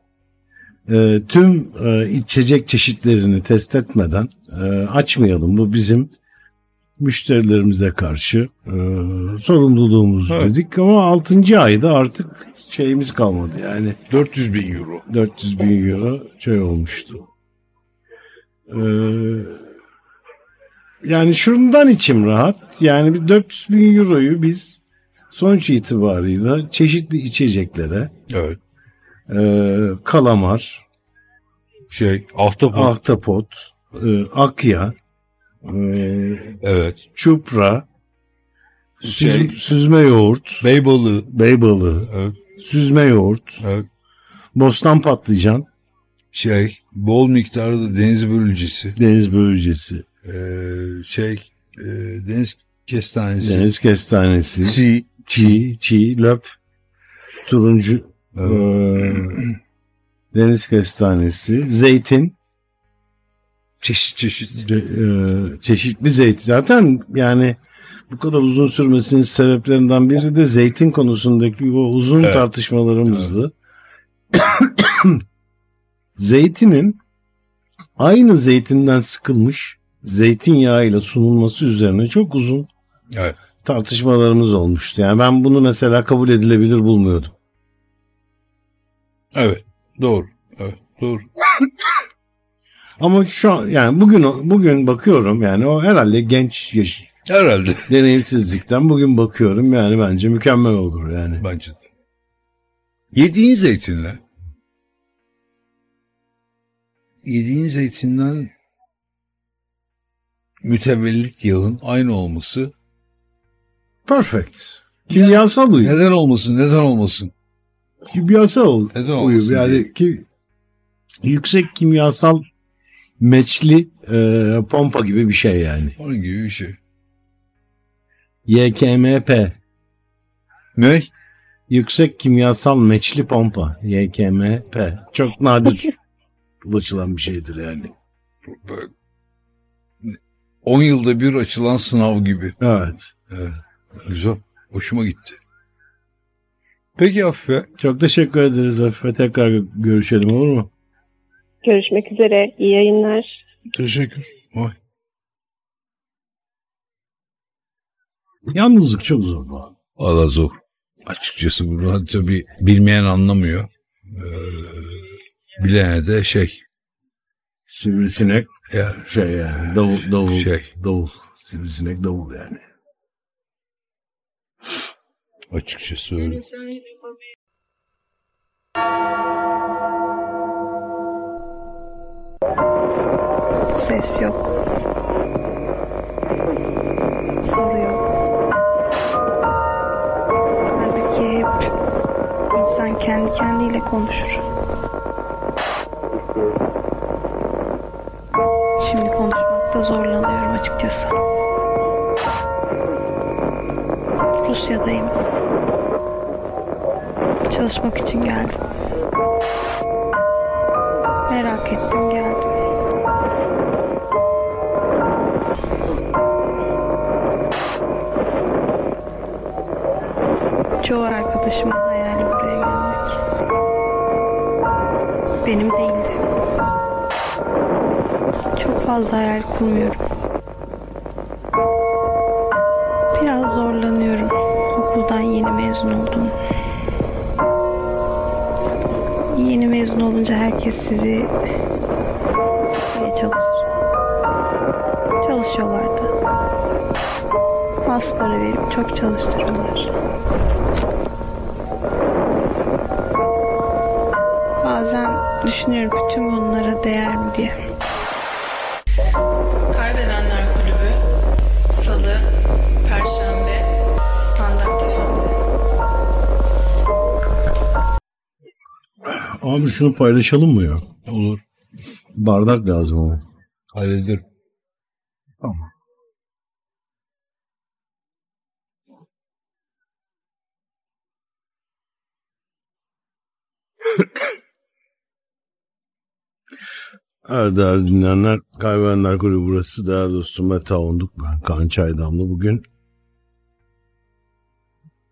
e, tüm e, içecek çeşitlerini test etmeden e, açmayalım. Bu bizim müşterilerimize karşı e, sorumluluğumuz Evet. dedik. Ama 6. ayda artık şeyimiz kalmadı yani. 400 bin euro. 400 bin euro şey olmuştu. Ee, yani şundan içim rahat. Yani bir 400 bin euroyu biz sonuç itibarıyla çeşitli içeceklere Evet. E, kalamar, Şey ahtapot. ahtapot, e, akya, e, Evet. çupra, süz- Şey- süzme yoğurt, Bey balığı. bey balığı, Evet. süzme yoğurt, evet. bostan patlıcan, Şey bol miktarda deniz börülcesi. deniz börülcesi, Ee, şey e, deniz kestanesi. deniz kestanesi, Si. çiğ, çiğ, löp, turuncu, deniz kestanesi, zeytin, Çeşit çeşit. eee, çeşitli zeytin. Zaten yani bu kadar uzun sürmesinin sebeplerinden biri de zeytin konusundaki o uzun Evet. tartışmalarımızdı. Zeytinin aynı zeytinden sıkılmış zeytinyağıyla sunulması üzerine çok uzun Evet. tartışmalarımız olmuştu. Yani ben bunu mesela kabul edilebilir bulmuyordum. Evet. Doğru. Evet. Doğru. Ama şu an yani bugün bugün bakıyorum yani o herhalde genç yaş, Herhalde. deneyimsizlikten bugün bakıyorum yani bence mükemmel olur yani. Bence de. Yediğin zeytinle yediğin zeytinden mütevellit yağın aynı olması Perfect. Kimyasal uyum. neden olmasın neden olmasın Kimyasal uyum. Yani ki, yüksek kimyasal meçli e, pompa gibi bir şey yani. onun gibi bir şey. YKMP. Ne? Yüksek kimyasal meçli pompa. YKMP. Çok nadir ulaşılan bir şeydir yani. 10 yılda bir açılan sınav gibi. Evet. Güzel. Hoşuma gitti. Peki Afife. Çok teşekkür ederiz Afife. Tekrar görüşelim olur mu? Görüşmek üzere. İyi yayınlar. Teşekkür. Vay. Yalnızlık çok zor bu abi. Valla zor. Açıkçası bunu tabii bilmeyen anlamıyor. Ee, bilene de şey. Sivrisinek Ya, şey yani davul davul Şey. davul. Sivrisinek davul yani. Açıkçası öyle. Ses yok. Soru yok. Halbuki hep insan kendi kendiyle konuşur. Şimdi konuşmakta zorlanıyorum açıkçası. Rusya'dayım. Çalışmak için geldim. Merak ettim geldim. Çoğu arkadaşımın hayali buraya gelmek. Benim değildi. Çok fazla hayal kurmuyorum. Olunca herkes sizi sıkmaya çalışır. Çalışıyorlar da. Az para verip çok çalıştırıyorlar. Bazen düşünüyorum bütün bunlara değer mi diye. Abi şunu paylaşalım mı ya? Olur. Bardak lazım ama. Hallederim. Tamam. Evet değerli dinleyenler, Kaybedenler Kulübü burası. Değerli dostum Mete Avunduk. Ben Kaan Çaydamlı. Bugün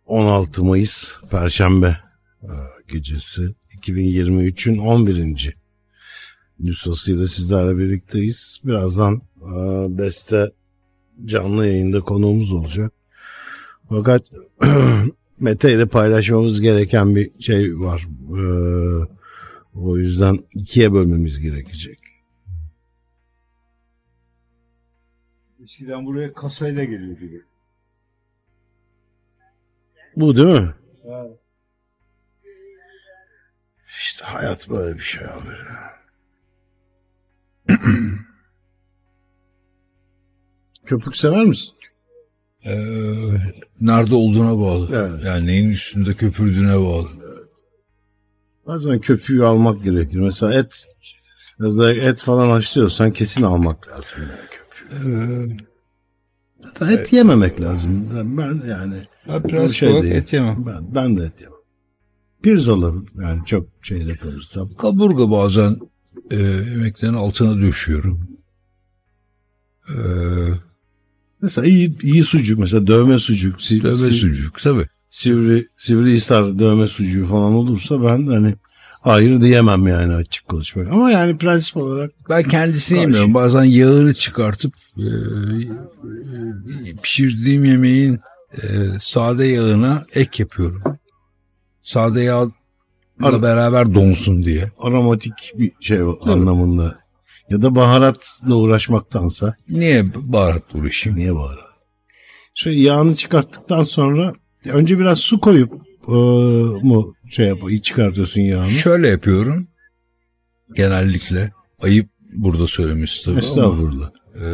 16 Mayıs Perşembe e, gecesi 2023'ün 11. nüshasıyla sizlerle birlikteyiz. Birazdan e, Beste canlı yayında konuğumuz olacak. Fakat Mete ile paylaşmamız gereken bir şey var. E, o yüzden ikiye bölmemiz gerekecek. Eskiden buraya kasayla geliyordu. Bu değil mi? İşte hayat böyle bir şey abi. Köpük sever misin? Ee, nerede olduğuna bağlı. Evet. Yani neyin üstünde köpürdüğüne bağlı. Bazen köpüğü almak gerekir. Mesela et, özellikle et falan haşlıyorsan kesin almak lazım. Yani köpüğü. Hatta et yememek lazım. Ben, yani Ben prensip şey olarak et yemem. ben, ben de et yemem. Pirzola yani çok şeyde kalırsam. Kaburga bazen e, yemeklerin altına döşüyorum. Ee, Mesela iyi, iyi sucuk mesela dövme sucuk, si, dövme si- sucuk tabii. sivri sivrihisar dövme sucuğu falan olursa ben hani hayır diyemem yani açık konuşmak. Ama yani prensip olarak Ben kendisini Karşı. yemiyorum. Bazen yağını çıkartıp e, e, pişirdiğim yemeğin e, sade yağına ek yapıyorum. Sade yağla Ar- beraber donsun diye. aromatik bir şey anlamında. Ya da baharatla uğraşmaktansa Niye baharat uğraşayım? niye baharat? Şey yağını çıkarttıktan sonra önce biraz su koyup e, mu şey yap çıkartıyorsun yağını. Şöyle yapıyorum. Genellikle ayıp burada söylemesi tabii ama Estağfurullah. e,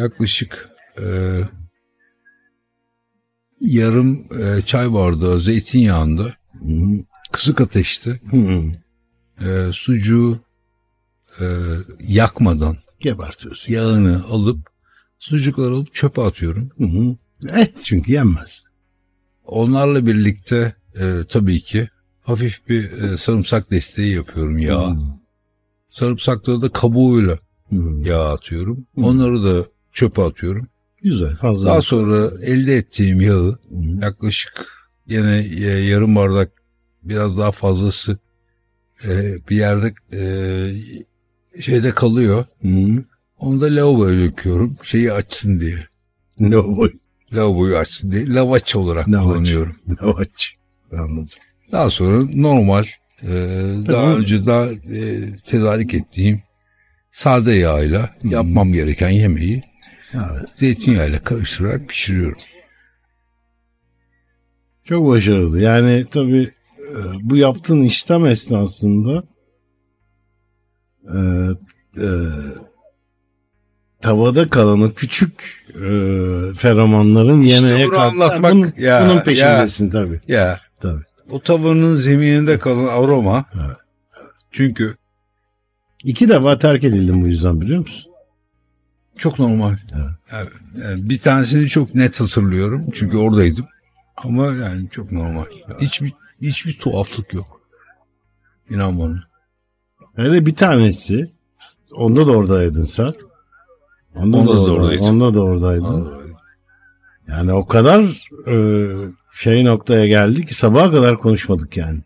yaklaşık e, yarım e, çay bardağı zeytinyağında Kısık ateşte e, sucuğu e, yakmadan Gebertiyorsun. yağını alıp sucukları alıp çöpe atıyorum. Hı hı. Et çünkü yenmez. Onlarla birlikte e, tabii ki hafif bir e, sarımsak desteği yapıyorum yağa. Hı. Sarımsakları da kabuğuyla Hı. yağ atıyorum. Hı. Onları da çöpe atıyorum. Güzel fazla. Daha sonra elde ettiğim yağı yaklaşık yine e, yarım bardak biraz daha fazlası e, bir yerde e, şeyde kalıyor. Hı. Onu da lavaboya döküyorum. Şeyi açsın diye. Boy. Lavaboyu açsın diye. Lavaç olarak Lavaç. kullanıyorum. Lavaç. Anladım. Daha sonra normal e, daha önce daha e, tedarik ettiğim sade yağıyla yapmam gereken yemeği Evet. zeytinyağıyla karıştırarak pişiriyorum. Çok başarılı. Yani tabii bu yaptığın işlem esnasında e, e, tavada kalan o küçük e, feromonların İşte yemeğe anlatmak- bunun, ya, bunun peşindesin tabii. Ya tabii. o tavanın zemininde kalan aroma Evet. çünkü İki defa terk edildim bu yüzden biliyor musun? çok normal. Yani, yani bir tanesini çok net hatırlıyorum çünkü oradaydım. Ama yani çok normal. Hiçbir hiçbir tuhaflık yok. İnan bana. Hele bir tanesi onda da oradaydın sen. Onda, Onda da, da orada- oradaydım. Onda da oradaydın. Yani o kadar e, şey noktaya geldi ki sabaha kadar konuşmadık yani.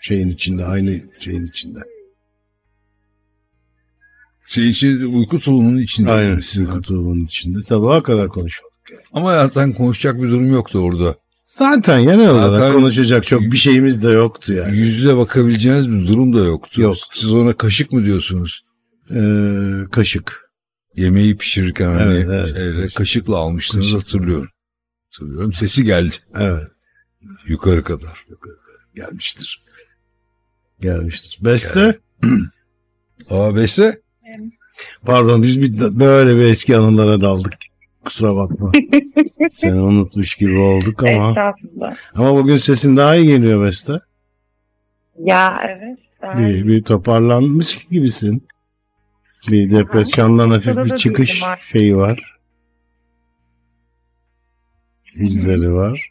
Şeyin içinde aynı şeyin içinde. Şey içinde, uyku tulumunun içinde. Aynen uyku tulumunun içinde sabaha kadar konuşmadık. Ama zaten konuşacak bir durum yoktu orada. Zaten genel olarak Zaten- konuşacak çok bir şeyimiz de yoktu yani. Yüz yüze bakabileceğiniz bir durum da yoktu. Yok. Siz ona kaşık mı diyorsunuz? Ee, kaşık. Yemeği pişirirken hani Evet, evet. şeyle, kaşıkla almıştınız Kaşık. hatırlıyorum. Hatırlıyorum. Sesi geldi Evet yukarı kadar. gelmiştir. Gelmiştir. Beste. Aa Beste? Pardon biz bir, böyle bir eski anılara daldık. Kusura bakma. Seni unutmuş gibi olduk ama. Estağfurullah. Ama bugün sesin daha iyi geliyor Beste. Ya evet. Bir, bir toparlanmış gibisin. Bir depresyondan hafif bir çıkış şeyi var. İzleri var.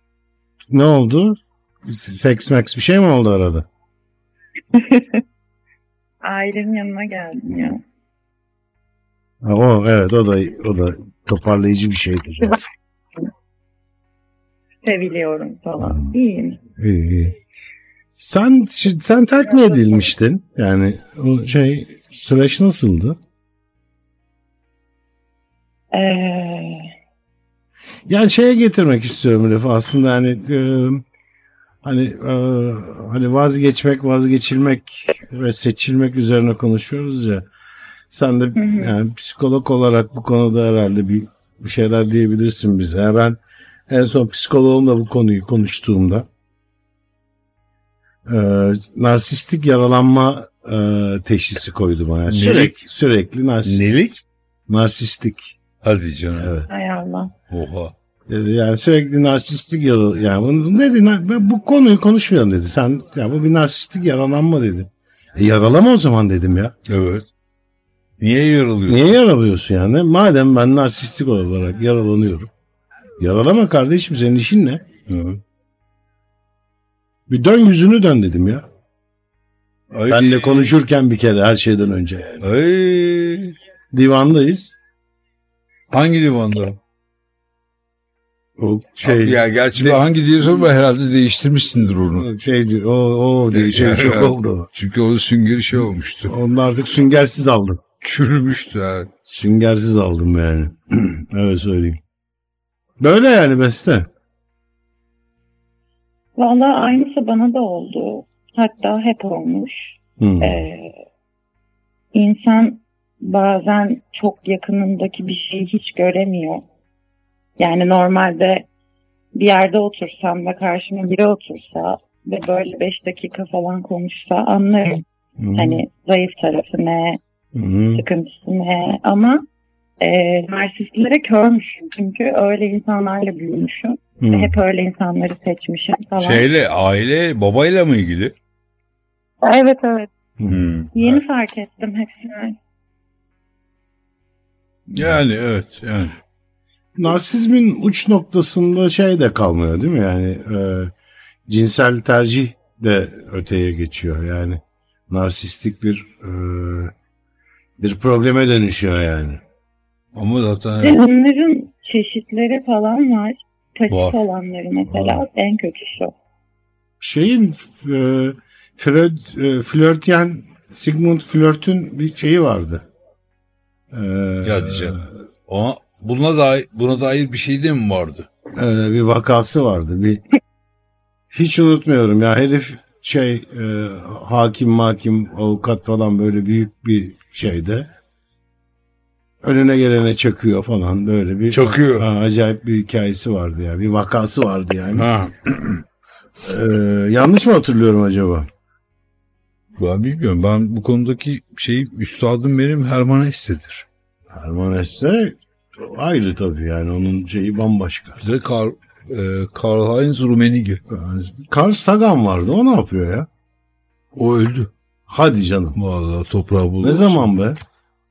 Ne oldu? Seks max bir şey mi oldu arada? Ailemin yanına geldim ya. Ha, o evet o da o da toparlayıcı bir şeydir. Seviliyorum falan. İyiyim. İyi, iyi. Sen sen terk mi edilmiştin? Yani o şey süreç nasıldı? Ee, Yani şeye getirmek istiyorum lafı aslında hani e, hani e, hani vazgeçmek, vazgeçilmek ve seçilmek üzerine konuşuyoruz ya. Sen de yani psikolog olarak bu konuda herhalde bir, bir şeyler diyebilirsin bize. Yani ben en son psikoloğumla bu konuyu konuştuğumda e, narsistik yaralanma e, teşhisi koydu bana. Yani Nelik? sürekli, sürekli narsistik. Nelik? Narsistik. Hadi canım. Evet. hay Allah. Oha. Dedi, Yani sürekli narsistik yaralı yani bunu ne dedi "Na- ben bu konuyu konuşmayalım dedi. Sen ya bu bir narsistik yaralanma dedi. E yaralama o zaman dedim ya. Evet. Niye yaralıyorsun? Niye yaralıyorsun yani? Madem ben narsistik olarak yaralanıyorum. Yaralama kardeşim senin işin ne? Hı. Bir dön yüzünü dön dedim ya. Ay. Benle konuşurken bir kere her şeyden önce yani. Ay. Divandayız. Hangi divanda? O şey ya gerçi ben hangi diyorsun ben herhalde değiştirmişsindir onu. şey o o diye şey çok oldu. Çünkü o süngeri şey olmuştu. Onu artık süngersiz aldım. Çürümüştü ha. Süngersiz aldım yani. Öyle söyleyeyim. Böyle yani beste. Valla aynısı bana da oldu. Hatta hep olmuş. Hmm. Ee, insan bazen çok yakınındaki bir şeyi hiç göremiyor. Yani normalde bir yerde otursam ve karşıma biri otursa ve böyle beş dakika falan konuşsa anlarım. Hmm. Hani zayıf tarafı ne, Hmm. sıkıntısı ne ama e, narsistlere körmüşüm. Çünkü öyle insanlarla büyümüşüm. Hmm. Ve hep öyle insanları seçmişim falan. Şeyle aile babayla mı ilgili? Evet evet. Hmm. Yeni fark ettim hepsini. Yani evet yani. Narsizmin uç noktasında şey de kalmıyor değil mi? Yani e, cinsel tercih de öteye geçiyor. Yani narsistik bir e, bir probleme dönüşüyor yani. Ama zaten Ve onların çeşitleri falan var. Pasif Var. olanları mesela Var. en kötü şu. Şeyin e, Freud, e, Flörtyen Sigmund Flört'ün bir şeyi vardı. E, ya diyeceğim. Ama buna dair, buna dair bir şey de mi vardı? e, bir vakası vardı. Bir hiç unutmuyorum ya herif şey e, hakim makim avukat falan böyle büyük bir şeyde önüne gelene çakıyor falan böyle bir Çakıyor. Ha, acayip bir hikayesi vardı ya bir vakası vardı yani. Ha. E, yanlış mı hatırlıyorum acaba? Ben bilmiyorum. Ben bu konudaki şey üstadım benim Herman Hesse'dir. Herman Hesse ayrı tabii yani onun şeyi bambaşka. Bir de Karl, e, Karl Heinz Rummenigge. Carl Sagan vardı o ne yapıyor ya? O öldü. Hadi canım. Vallahi toprağı buldu. Ne zaman be?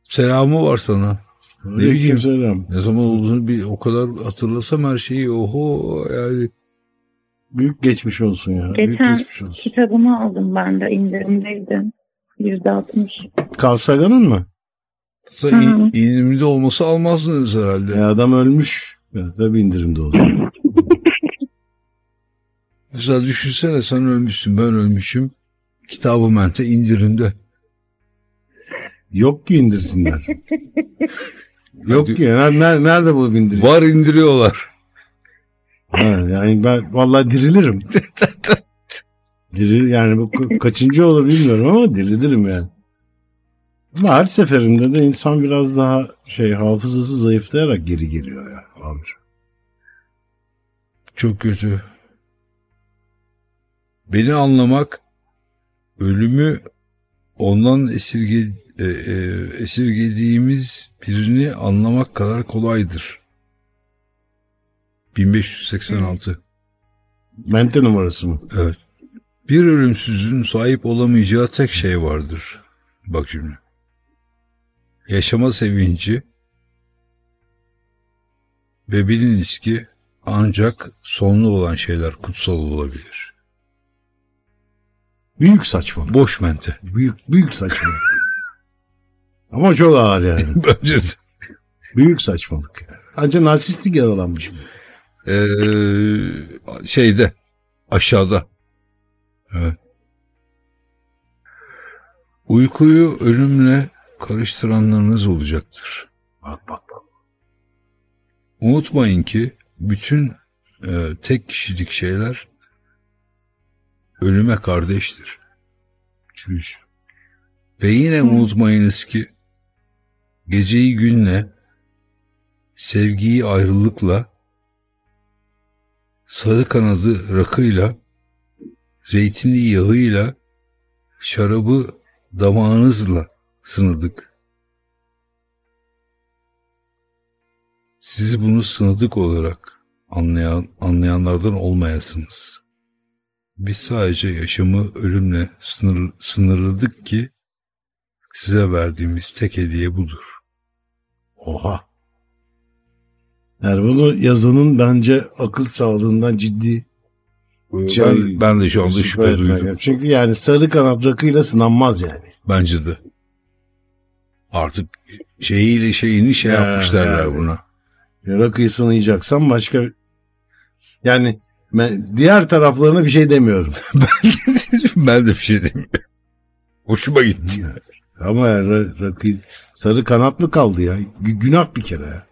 Selamı var sana. Ne bileyim. Aleykümselam. Ne zaman olduğunu bir o kadar hatırlasam her şeyi oho yani. Büyük geçmiş olsun ya. Büyük Geçen geçmiş olsun. kitabımı aldım ben de indirimdeydi. Yüzde altmış. Carl Sagan'ın mı? Hı. İn, indirimde olması almazdınız herhalde. E adam ölmüş. Ya, tabii indirimde olur. Mesela düşünsene sen ölmüşsün ben ölmüşüm. Kitabı mente indirimde. Yok ki indirsinler. Yok ki. Nerede, nerede, bulup indirir? Var indiriyorlar. Ha, yani ben vallahi dirilirim. Diril yani bu ka- kaçıncı olur bilmiyorum ama dirilirim yani. Ama her seferinde de insan biraz daha şey hafızası zayıflayarak geri geliyor ya amca. Çok kötü. Beni anlamak ölümü ondan esirge, e, e, esirgediğimiz birini anlamak kadar kolaydır. 1586. Mente numarası mı? Evet. Bir ölümsüzün sahip olamayacağı tek şey vardır. Bak şimdi. Yaşama sevinci ve biliniz ki ancak sonlu olan şeyler kutsal olabilir. Büyük saçmalık. Boş mente. Büyük büyük saçmalık. Ama çok ağır yani. Bence. Büyük saçmalık. Ancak narsistik yaralanmış. Ee, şeyde aşağıda. Evet. Uykuyu ölümle karıştıranlarınız olacaktır. Bak bak bak. Unutmayın ki bütün e, tek kişilik şeyler ölüme kardeştir. Çüş. Ve yine unutmayınız ki geceyi günle, sevgiyi ayrılıkla, sarı kanadı rakıyla, zeytinli yağıyla, şarabı damağınızla sınadık. Siz bunu sınadık olarak anlayan, anlayanlardan olmayasınız. Biz sadece yaşamı ölümle sınır, sınırladık ki size verdiğimiz tek hediye budur. Oha. Yani bunu yazanın bence akıl sağlığından ciddi Ben, ben de şu anda şüphe etmek duydum. lazım. Çünkü yani sarı kanat rakıyla sınanmaz yani. Bence de. Artık şeyiyle şeyini şey Ya, yapmış derler yani. buna. Rakıyı sınayacaksan başka yani ben diğer taraflarına bir şey demiyorum. ben de bir şey demiyorum. Hoşuma gitti. Ama yani ra- rakıyı sarı kanat mı kaldı ya? Gü- Günah bir kere ya.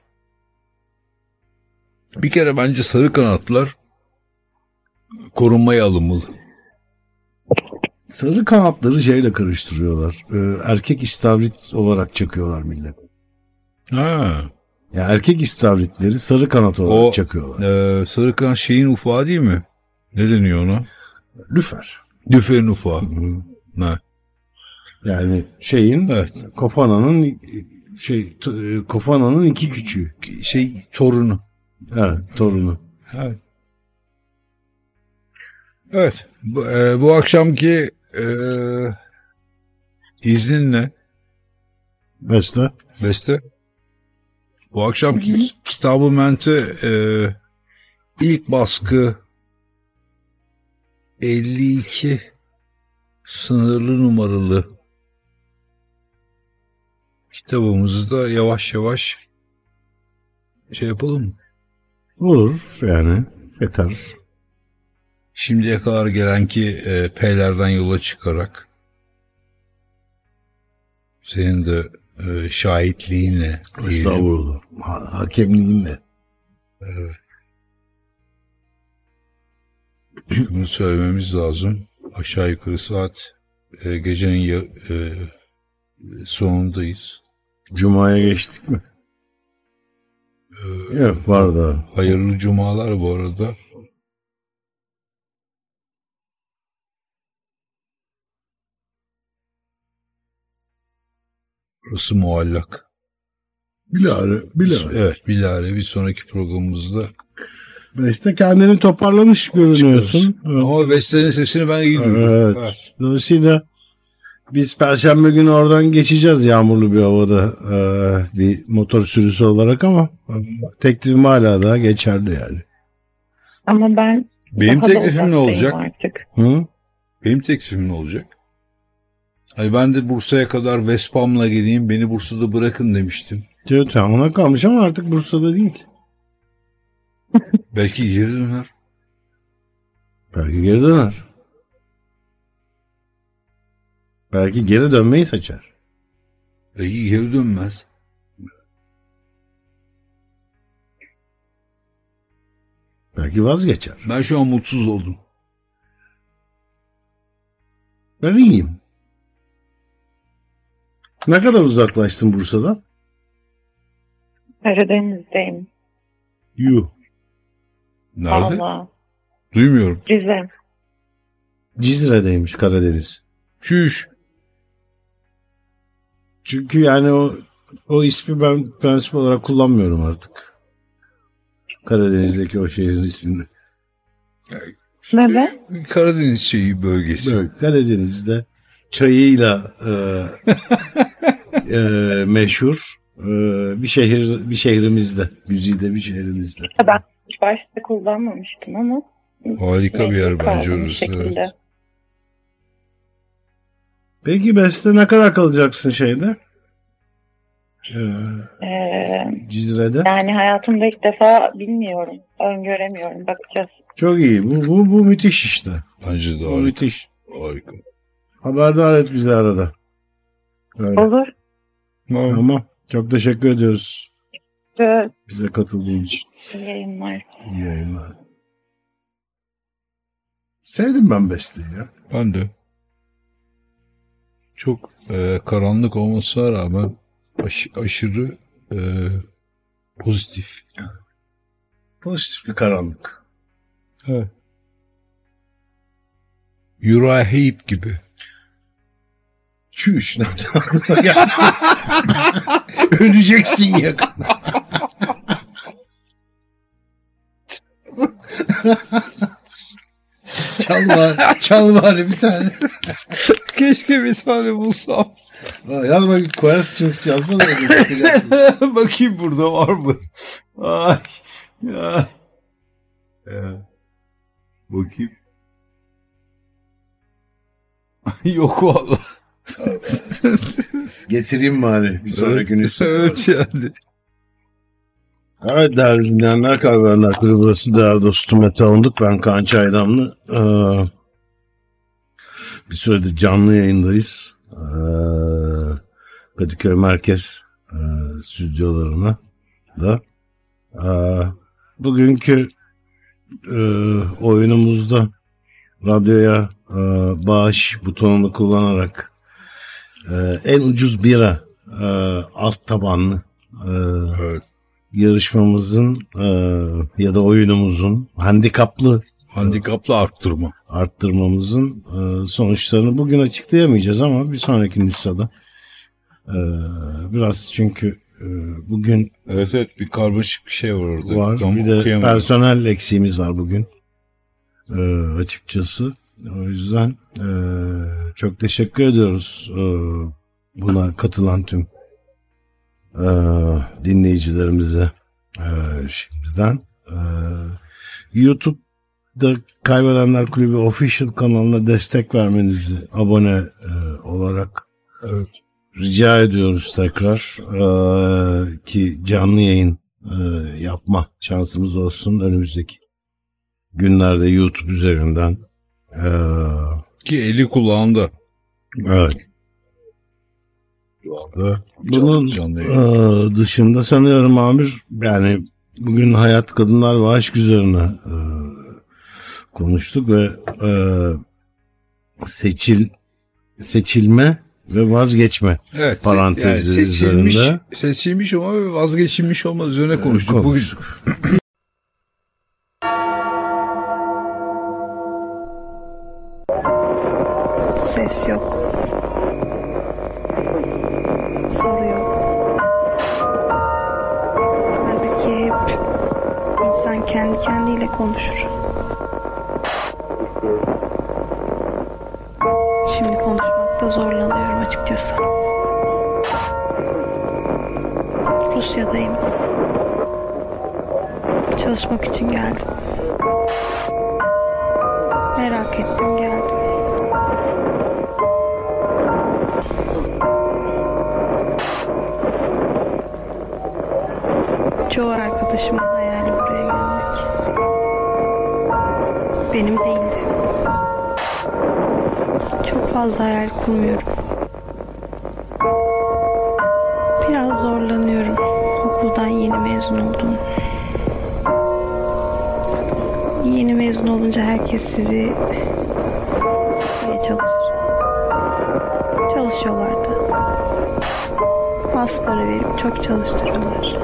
Bir kere bence sarı kanatlar korunmaya alınmalı. Sarı kanatları şeyle karıştırıyorlar. Ee, erkek istavrit olarak çakıyorlar millet. Ha. Ya erkek istavritleri sarı kanat olarak O- çakıyorlar. Ee, sarı kanat şeyin ufağı değil mi? Ne deniyor ona? Lüfer. Lüferin ufağı. Ha. Yani şeyin Evet. Kofana'nın şey e, Kofana'nın iki küçüğü. Şey torunu. Evet, torunu. Evet. Evet. Bu, e, bu akşamki e, izninle Beste. Beste. Bu akşamki kitabı mente e, ilk baskı 52 sınırlı numaralı kitabımızı da yavaş yavaş şey yapalım mı? Olur yani. Yeter. Şimdiye kadar gelen ki e, P'lerden yola çıkarak senin de e, şahitliğinle. Estağfurullah. Ha, hakemliğinle. Bunu söylememiz lazım. Aşağı yukarı saat e, gecenin ya, e, sonundayız. Cuma'ya geçtik mi? Yok var da. Hayırlı cumalar bu arada. Burası muallak. Bilare, bilare. Evet bilare bir sonraki programımızda. İşte kendini toparlamış görünüyorsun. Evet. Ama Vestel'in sesini ben iyi duydum. Evet. Dolayısıyla biz Perşembe günü oradan geçeceğiz yağmurlu bir havada ee, bir motor sürüsü olarak ama teklifim hala da geçerli yani. Ama ben Benim daha teklifim ne olacak? Artık. Hı? Benim teklifim ne olacak? Hani ben de Bursa'ya kadar Vespam'la geleyim beni Bursa'da bırakın demiştim. Diyor tamamına kalmış ama artık Bursa'da değil. Belki geri döner. Belki geri döner. Belki geri dönmeyi seçer. Belki geri dönmez. Belki vazgeçer. Ben şu an mutsuz oldum. Ben iyiyim. Ne kadar uzaklaştın Bursa'dan? Karadeniz'deyim. Yuh. Nerede? Valla. Duymuyorum. Rize. Cizre'deymiş Karadeniz. Çüş. Çünkü yani o o ismi ben prensip olarak kullanmıyorum artık. Karadeniz'deki o şehrin ismini. Neden? Karadeniz şeyi bölgesi. Böyle Karadeniz'de çayıyla e, e, meşhur e, bir şehir bir şehrimizde, güzide bir şehrimizde. Ben hiç başta kullanmamıştım ama. Harika bir yer bence orası. Evet. Peki Beste ne kadar kalacaksın şeyde? Ee, Ee, Cizre'de. yani hayatımda ilk defa bilmiyorum. Öngöremiyorum. Bakacağız. Çok iyi. Bu, bu, bu müthiş işte. Bence de Bu harika. müthiş. harika. Haberdar et bizi arada. Öyle. Olur. Tamam. Çok teşekkür ediyoruz Ee, bize katıldığın için. iyi yayınlar. İyi yayınlar. Sevdim ben Beste'yi ya. Ben de. Çok e, karanlık olmasına rağmen aş- aşırı e, pozitif. Pozitif bir karanlık. Evet. Uriah Heep gibi. Çüş. Nereden aklına geldi? Öleceksin yakında. çal bari, çal bari bir tane. Keşke bir tane bulsam. Yaz bak questions yazsana. Bakayım burada var mı? Ay. Ya. Ya. Bakayım. Yok valla. Getireyim bari bir sonraki gün üstüne. evet yani. Evet değerli dinleyenler Kulübü burası değerli dostum Mete Onluk. Ben Kaan Çaydamlı. Ee, bir süredir canlı yayındayız. Ee, Kadıköy Merkez e, stüdyolarına da. Ee, bugünkü e, oyunumuzda radyoya e, bağış butonunu kullanarak e, en ucuz bira e, alt tabanlı e, Evet. yarışmamızın e, ya da oyunumuzun handikaplı Handikaplı arttırma. arttırmamızın e, sonuçlarını bugün açıklayamayacağız ama bir sonraki nüshada e, biraz çünkü e, bugün Evet evet bir karmaşık bir şey var orada. var Tam bir de personel eksiğimiz var bugün e, açıkçası o yüzden e, çok teşekkür ediyoruz e, buna katılan tüm e, dinleyicilerimize e, şimdiden e, YouTube'da Kaybedenler Kulübü official kanalına destek vermenizi abone e, olarak Evet. rica ediyoruz tekrar e, ki canlı yayın e, yapma şansımız olsun önümüzdeki günlerde YouTube üzerinden. E, Ki eli kulağında. evet. Bunun Canlı e, yayın. dışında sanıyorum Amir yani bugün hayat kadınlar ve aşk üzerine e, konuştuk ve e, seçil seçilme ve vazgeçme Evet. parantezi seçilmiş, üzerinde. seçilmiş ama vazgeçilmiş olmaz üzerine konuştuk. Bugün Ses yok. Soru yok. Halbuki hep insan kendi kendiyle konuşur. Şimdi konuşmakta zorlanıyorum açıkçası. Rusya'dayım. Çalışmak için geldim. Merak ettim geldim. Çoğu arkadaşımın hayali buraya gelmek. Benim değildi. Çok fazla hayal kurmuyorum. Biraz zorlanıyorum. Okuldan yeni mezun oldum. Yeni mezun olunca herkes sizi sıkmaya çalışır. Çalışıyorlar da. Az para verip çok çalıştırıyorlar.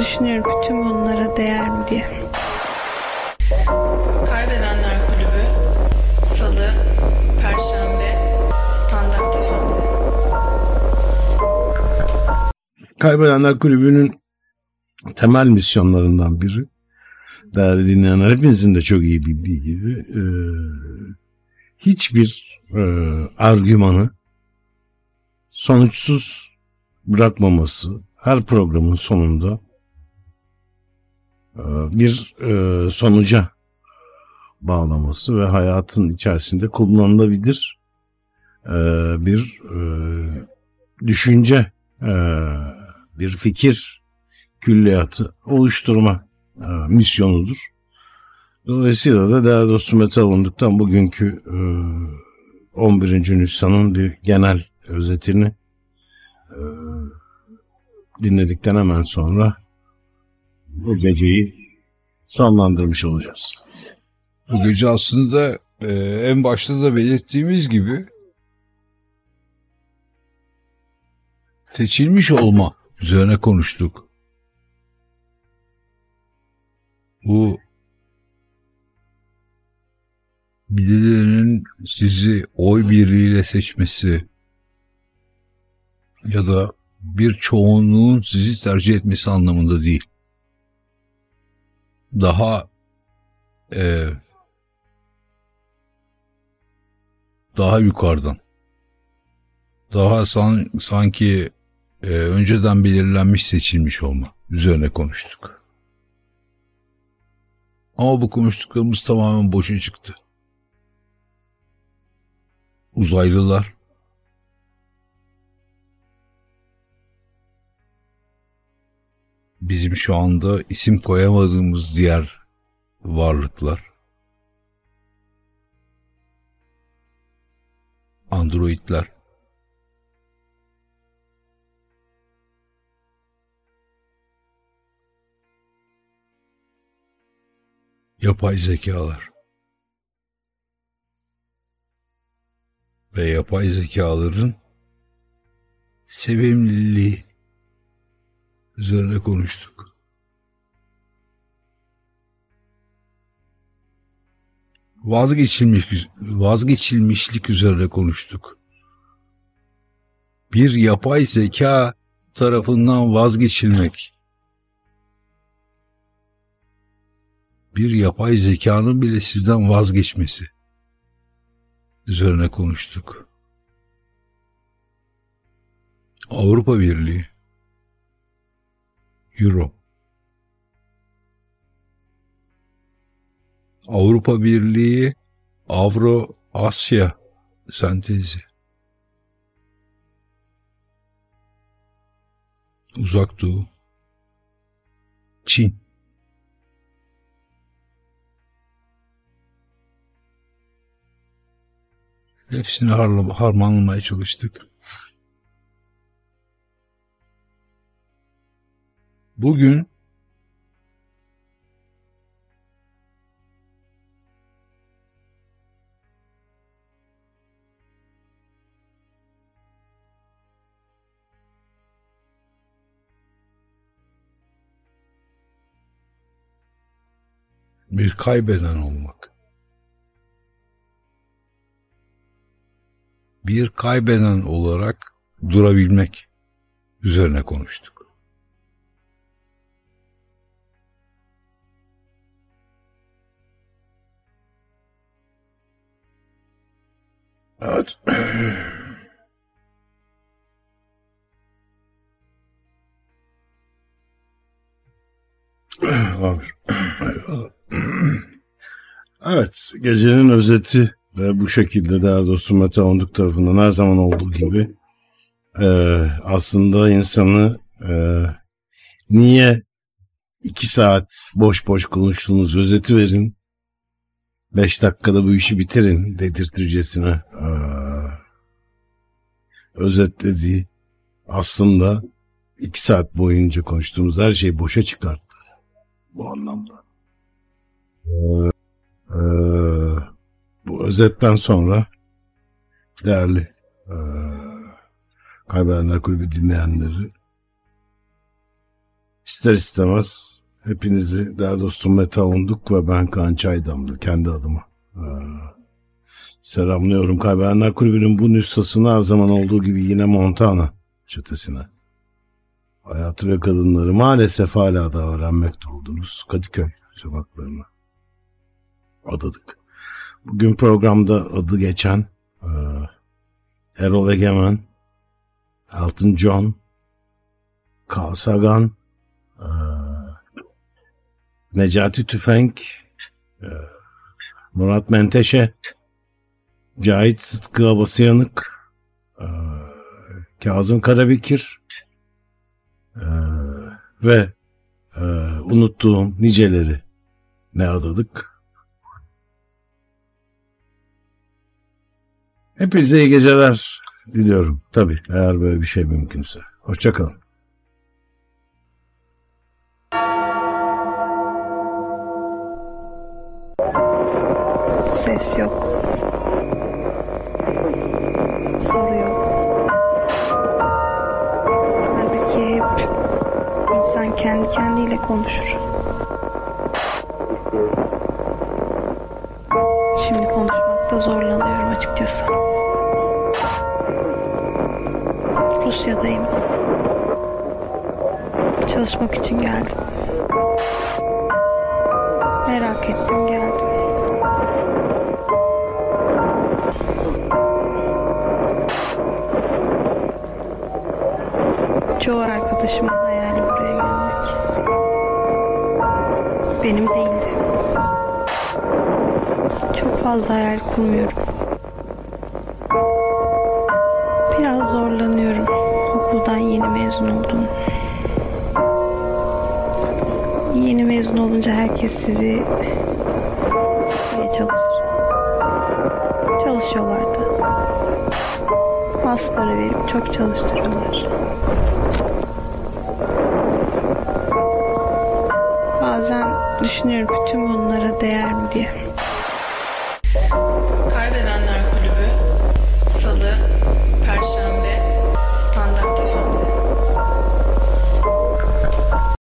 Düşünüyorum bütün bunlara değer mi diye. Kaybedenler Kulübü Salı, Perşembe, Standart FM. Kaybedenler Kulübü'nün temel misyonlarından biri değerli dinleyenler hepinizin de çok iyi bildiği gibi e, hiçbir e, argümanı sonuçsuz bırakmaması her programın sonunda bir e, sonuca bağlaması ve hayatın içerisinde kullanılabilir e, bir e, düşünce e, bir fikir külliyatı oluşturma e, misyonudur. Dolayısıyla da değerli dostum Mete Alındık'tan bugünkü e, 11. Nisan'ın bir genel özetini e, dinledikten hemen sonra bu geceyi sonlandırmış olacağız. bu gece aslında e, en başta da belirttiğimiz gibi seçilmiş olma üzerine konuştuk. Bu birilerinin sizi oy birliğiyle seçmesi ya da bir çoğunluğun sizi tercih etmesi anlamında değil. Daha e, daha yukarıdan daha san, sanki e, önceden belirlenmiş seçilmiş olma üzerine konuştuk. Ama bu konuştuklarımız tamamen boşa çıktı. Uzaylılar bizim şu anda isim koyamadığımız diğer varlıklar. Androidler. Yapay zekalar. Ve yapay zekaların sevimliliği üzerine konuştuk. Vazgeçilmiş, vazgeçilmişlik üzerine konuştuk. Bir yapay zeka tarafından vazgeçilmek. Bir yapay zekanın bile sizden vazgeçmesi üzerine konuştuk. Avrupa Birliği Euro Avrupa Birliği Avro Asya sentezi Uzak Doğu, Çin. Hepsini harmanlamaya çalıştık. Bugün bir kaybeden olmak. Bir kaybeden olarak durabilmek üzerine konuştuk. Evet. Evet, gecenin özeti ve bu şekilde daha doğrusu Mete Onduk tarafından her zaman olduğu gibi e, aslında insanı e, niye iki saat boş boş konuştuğunuz özeti verin, beş dakikada bu işi bitirin dedirtircesine. E, özetlediği aslında iki saat boyunca konuştuğumuz her şey boşa çıkarttı. Bu anlamda. Ee, e, bu özetten sonra değerli e, Kaybedenler Kulübü dinleyenleri ister istemez hepinizi değerli dostum Mete Onduk ve ben Kaan Çaydamlı kendi adıma e, selamlıyorum. Kaybedenler Kulübü'nün bu nüshasını her zaman olduğu gibi yine Montana çetesine hayatı ve kadınları maalesef hala da öğrenmekte oldunuz. Kadıköy sokaklarına adadık. Bugün programda adı geçen e, Erol Egemen, Elton John, Carl Sagan, e, Necati Tüfenk, e, Murat Menteşe, Cahit Sıtkı Abasıyanık, e, Kazım Karabekir, ee, ve e, unuttuğum niceleri ne adadık. Hepinize iyi geceler diliyorum. Tabii eğer böyle bir şey mümkünse. Hoşçakalın. Ses yok. Soru yok. Halbuki hep insan kendi kendiyle konuşur. Şimdi konuşmakta zorlanıyorum açıkçası. Rusya'dayım. Çalışmak için geldim. Merak ettim geldim. Çoğu arkadaşımın hayali buraya gelmek. Benim değildi. Çok fazla hayal kurmuyorum. Biraz zorlanıyorum. Okuldan yeni mezun oldum. Yeni mezun olunca herkes sizi sıkmaya çalışır. Çalışıyorlardı. Az para verip çok çalıştırıyorlar. Düşünüyorum bütün bunlara değer mi diye.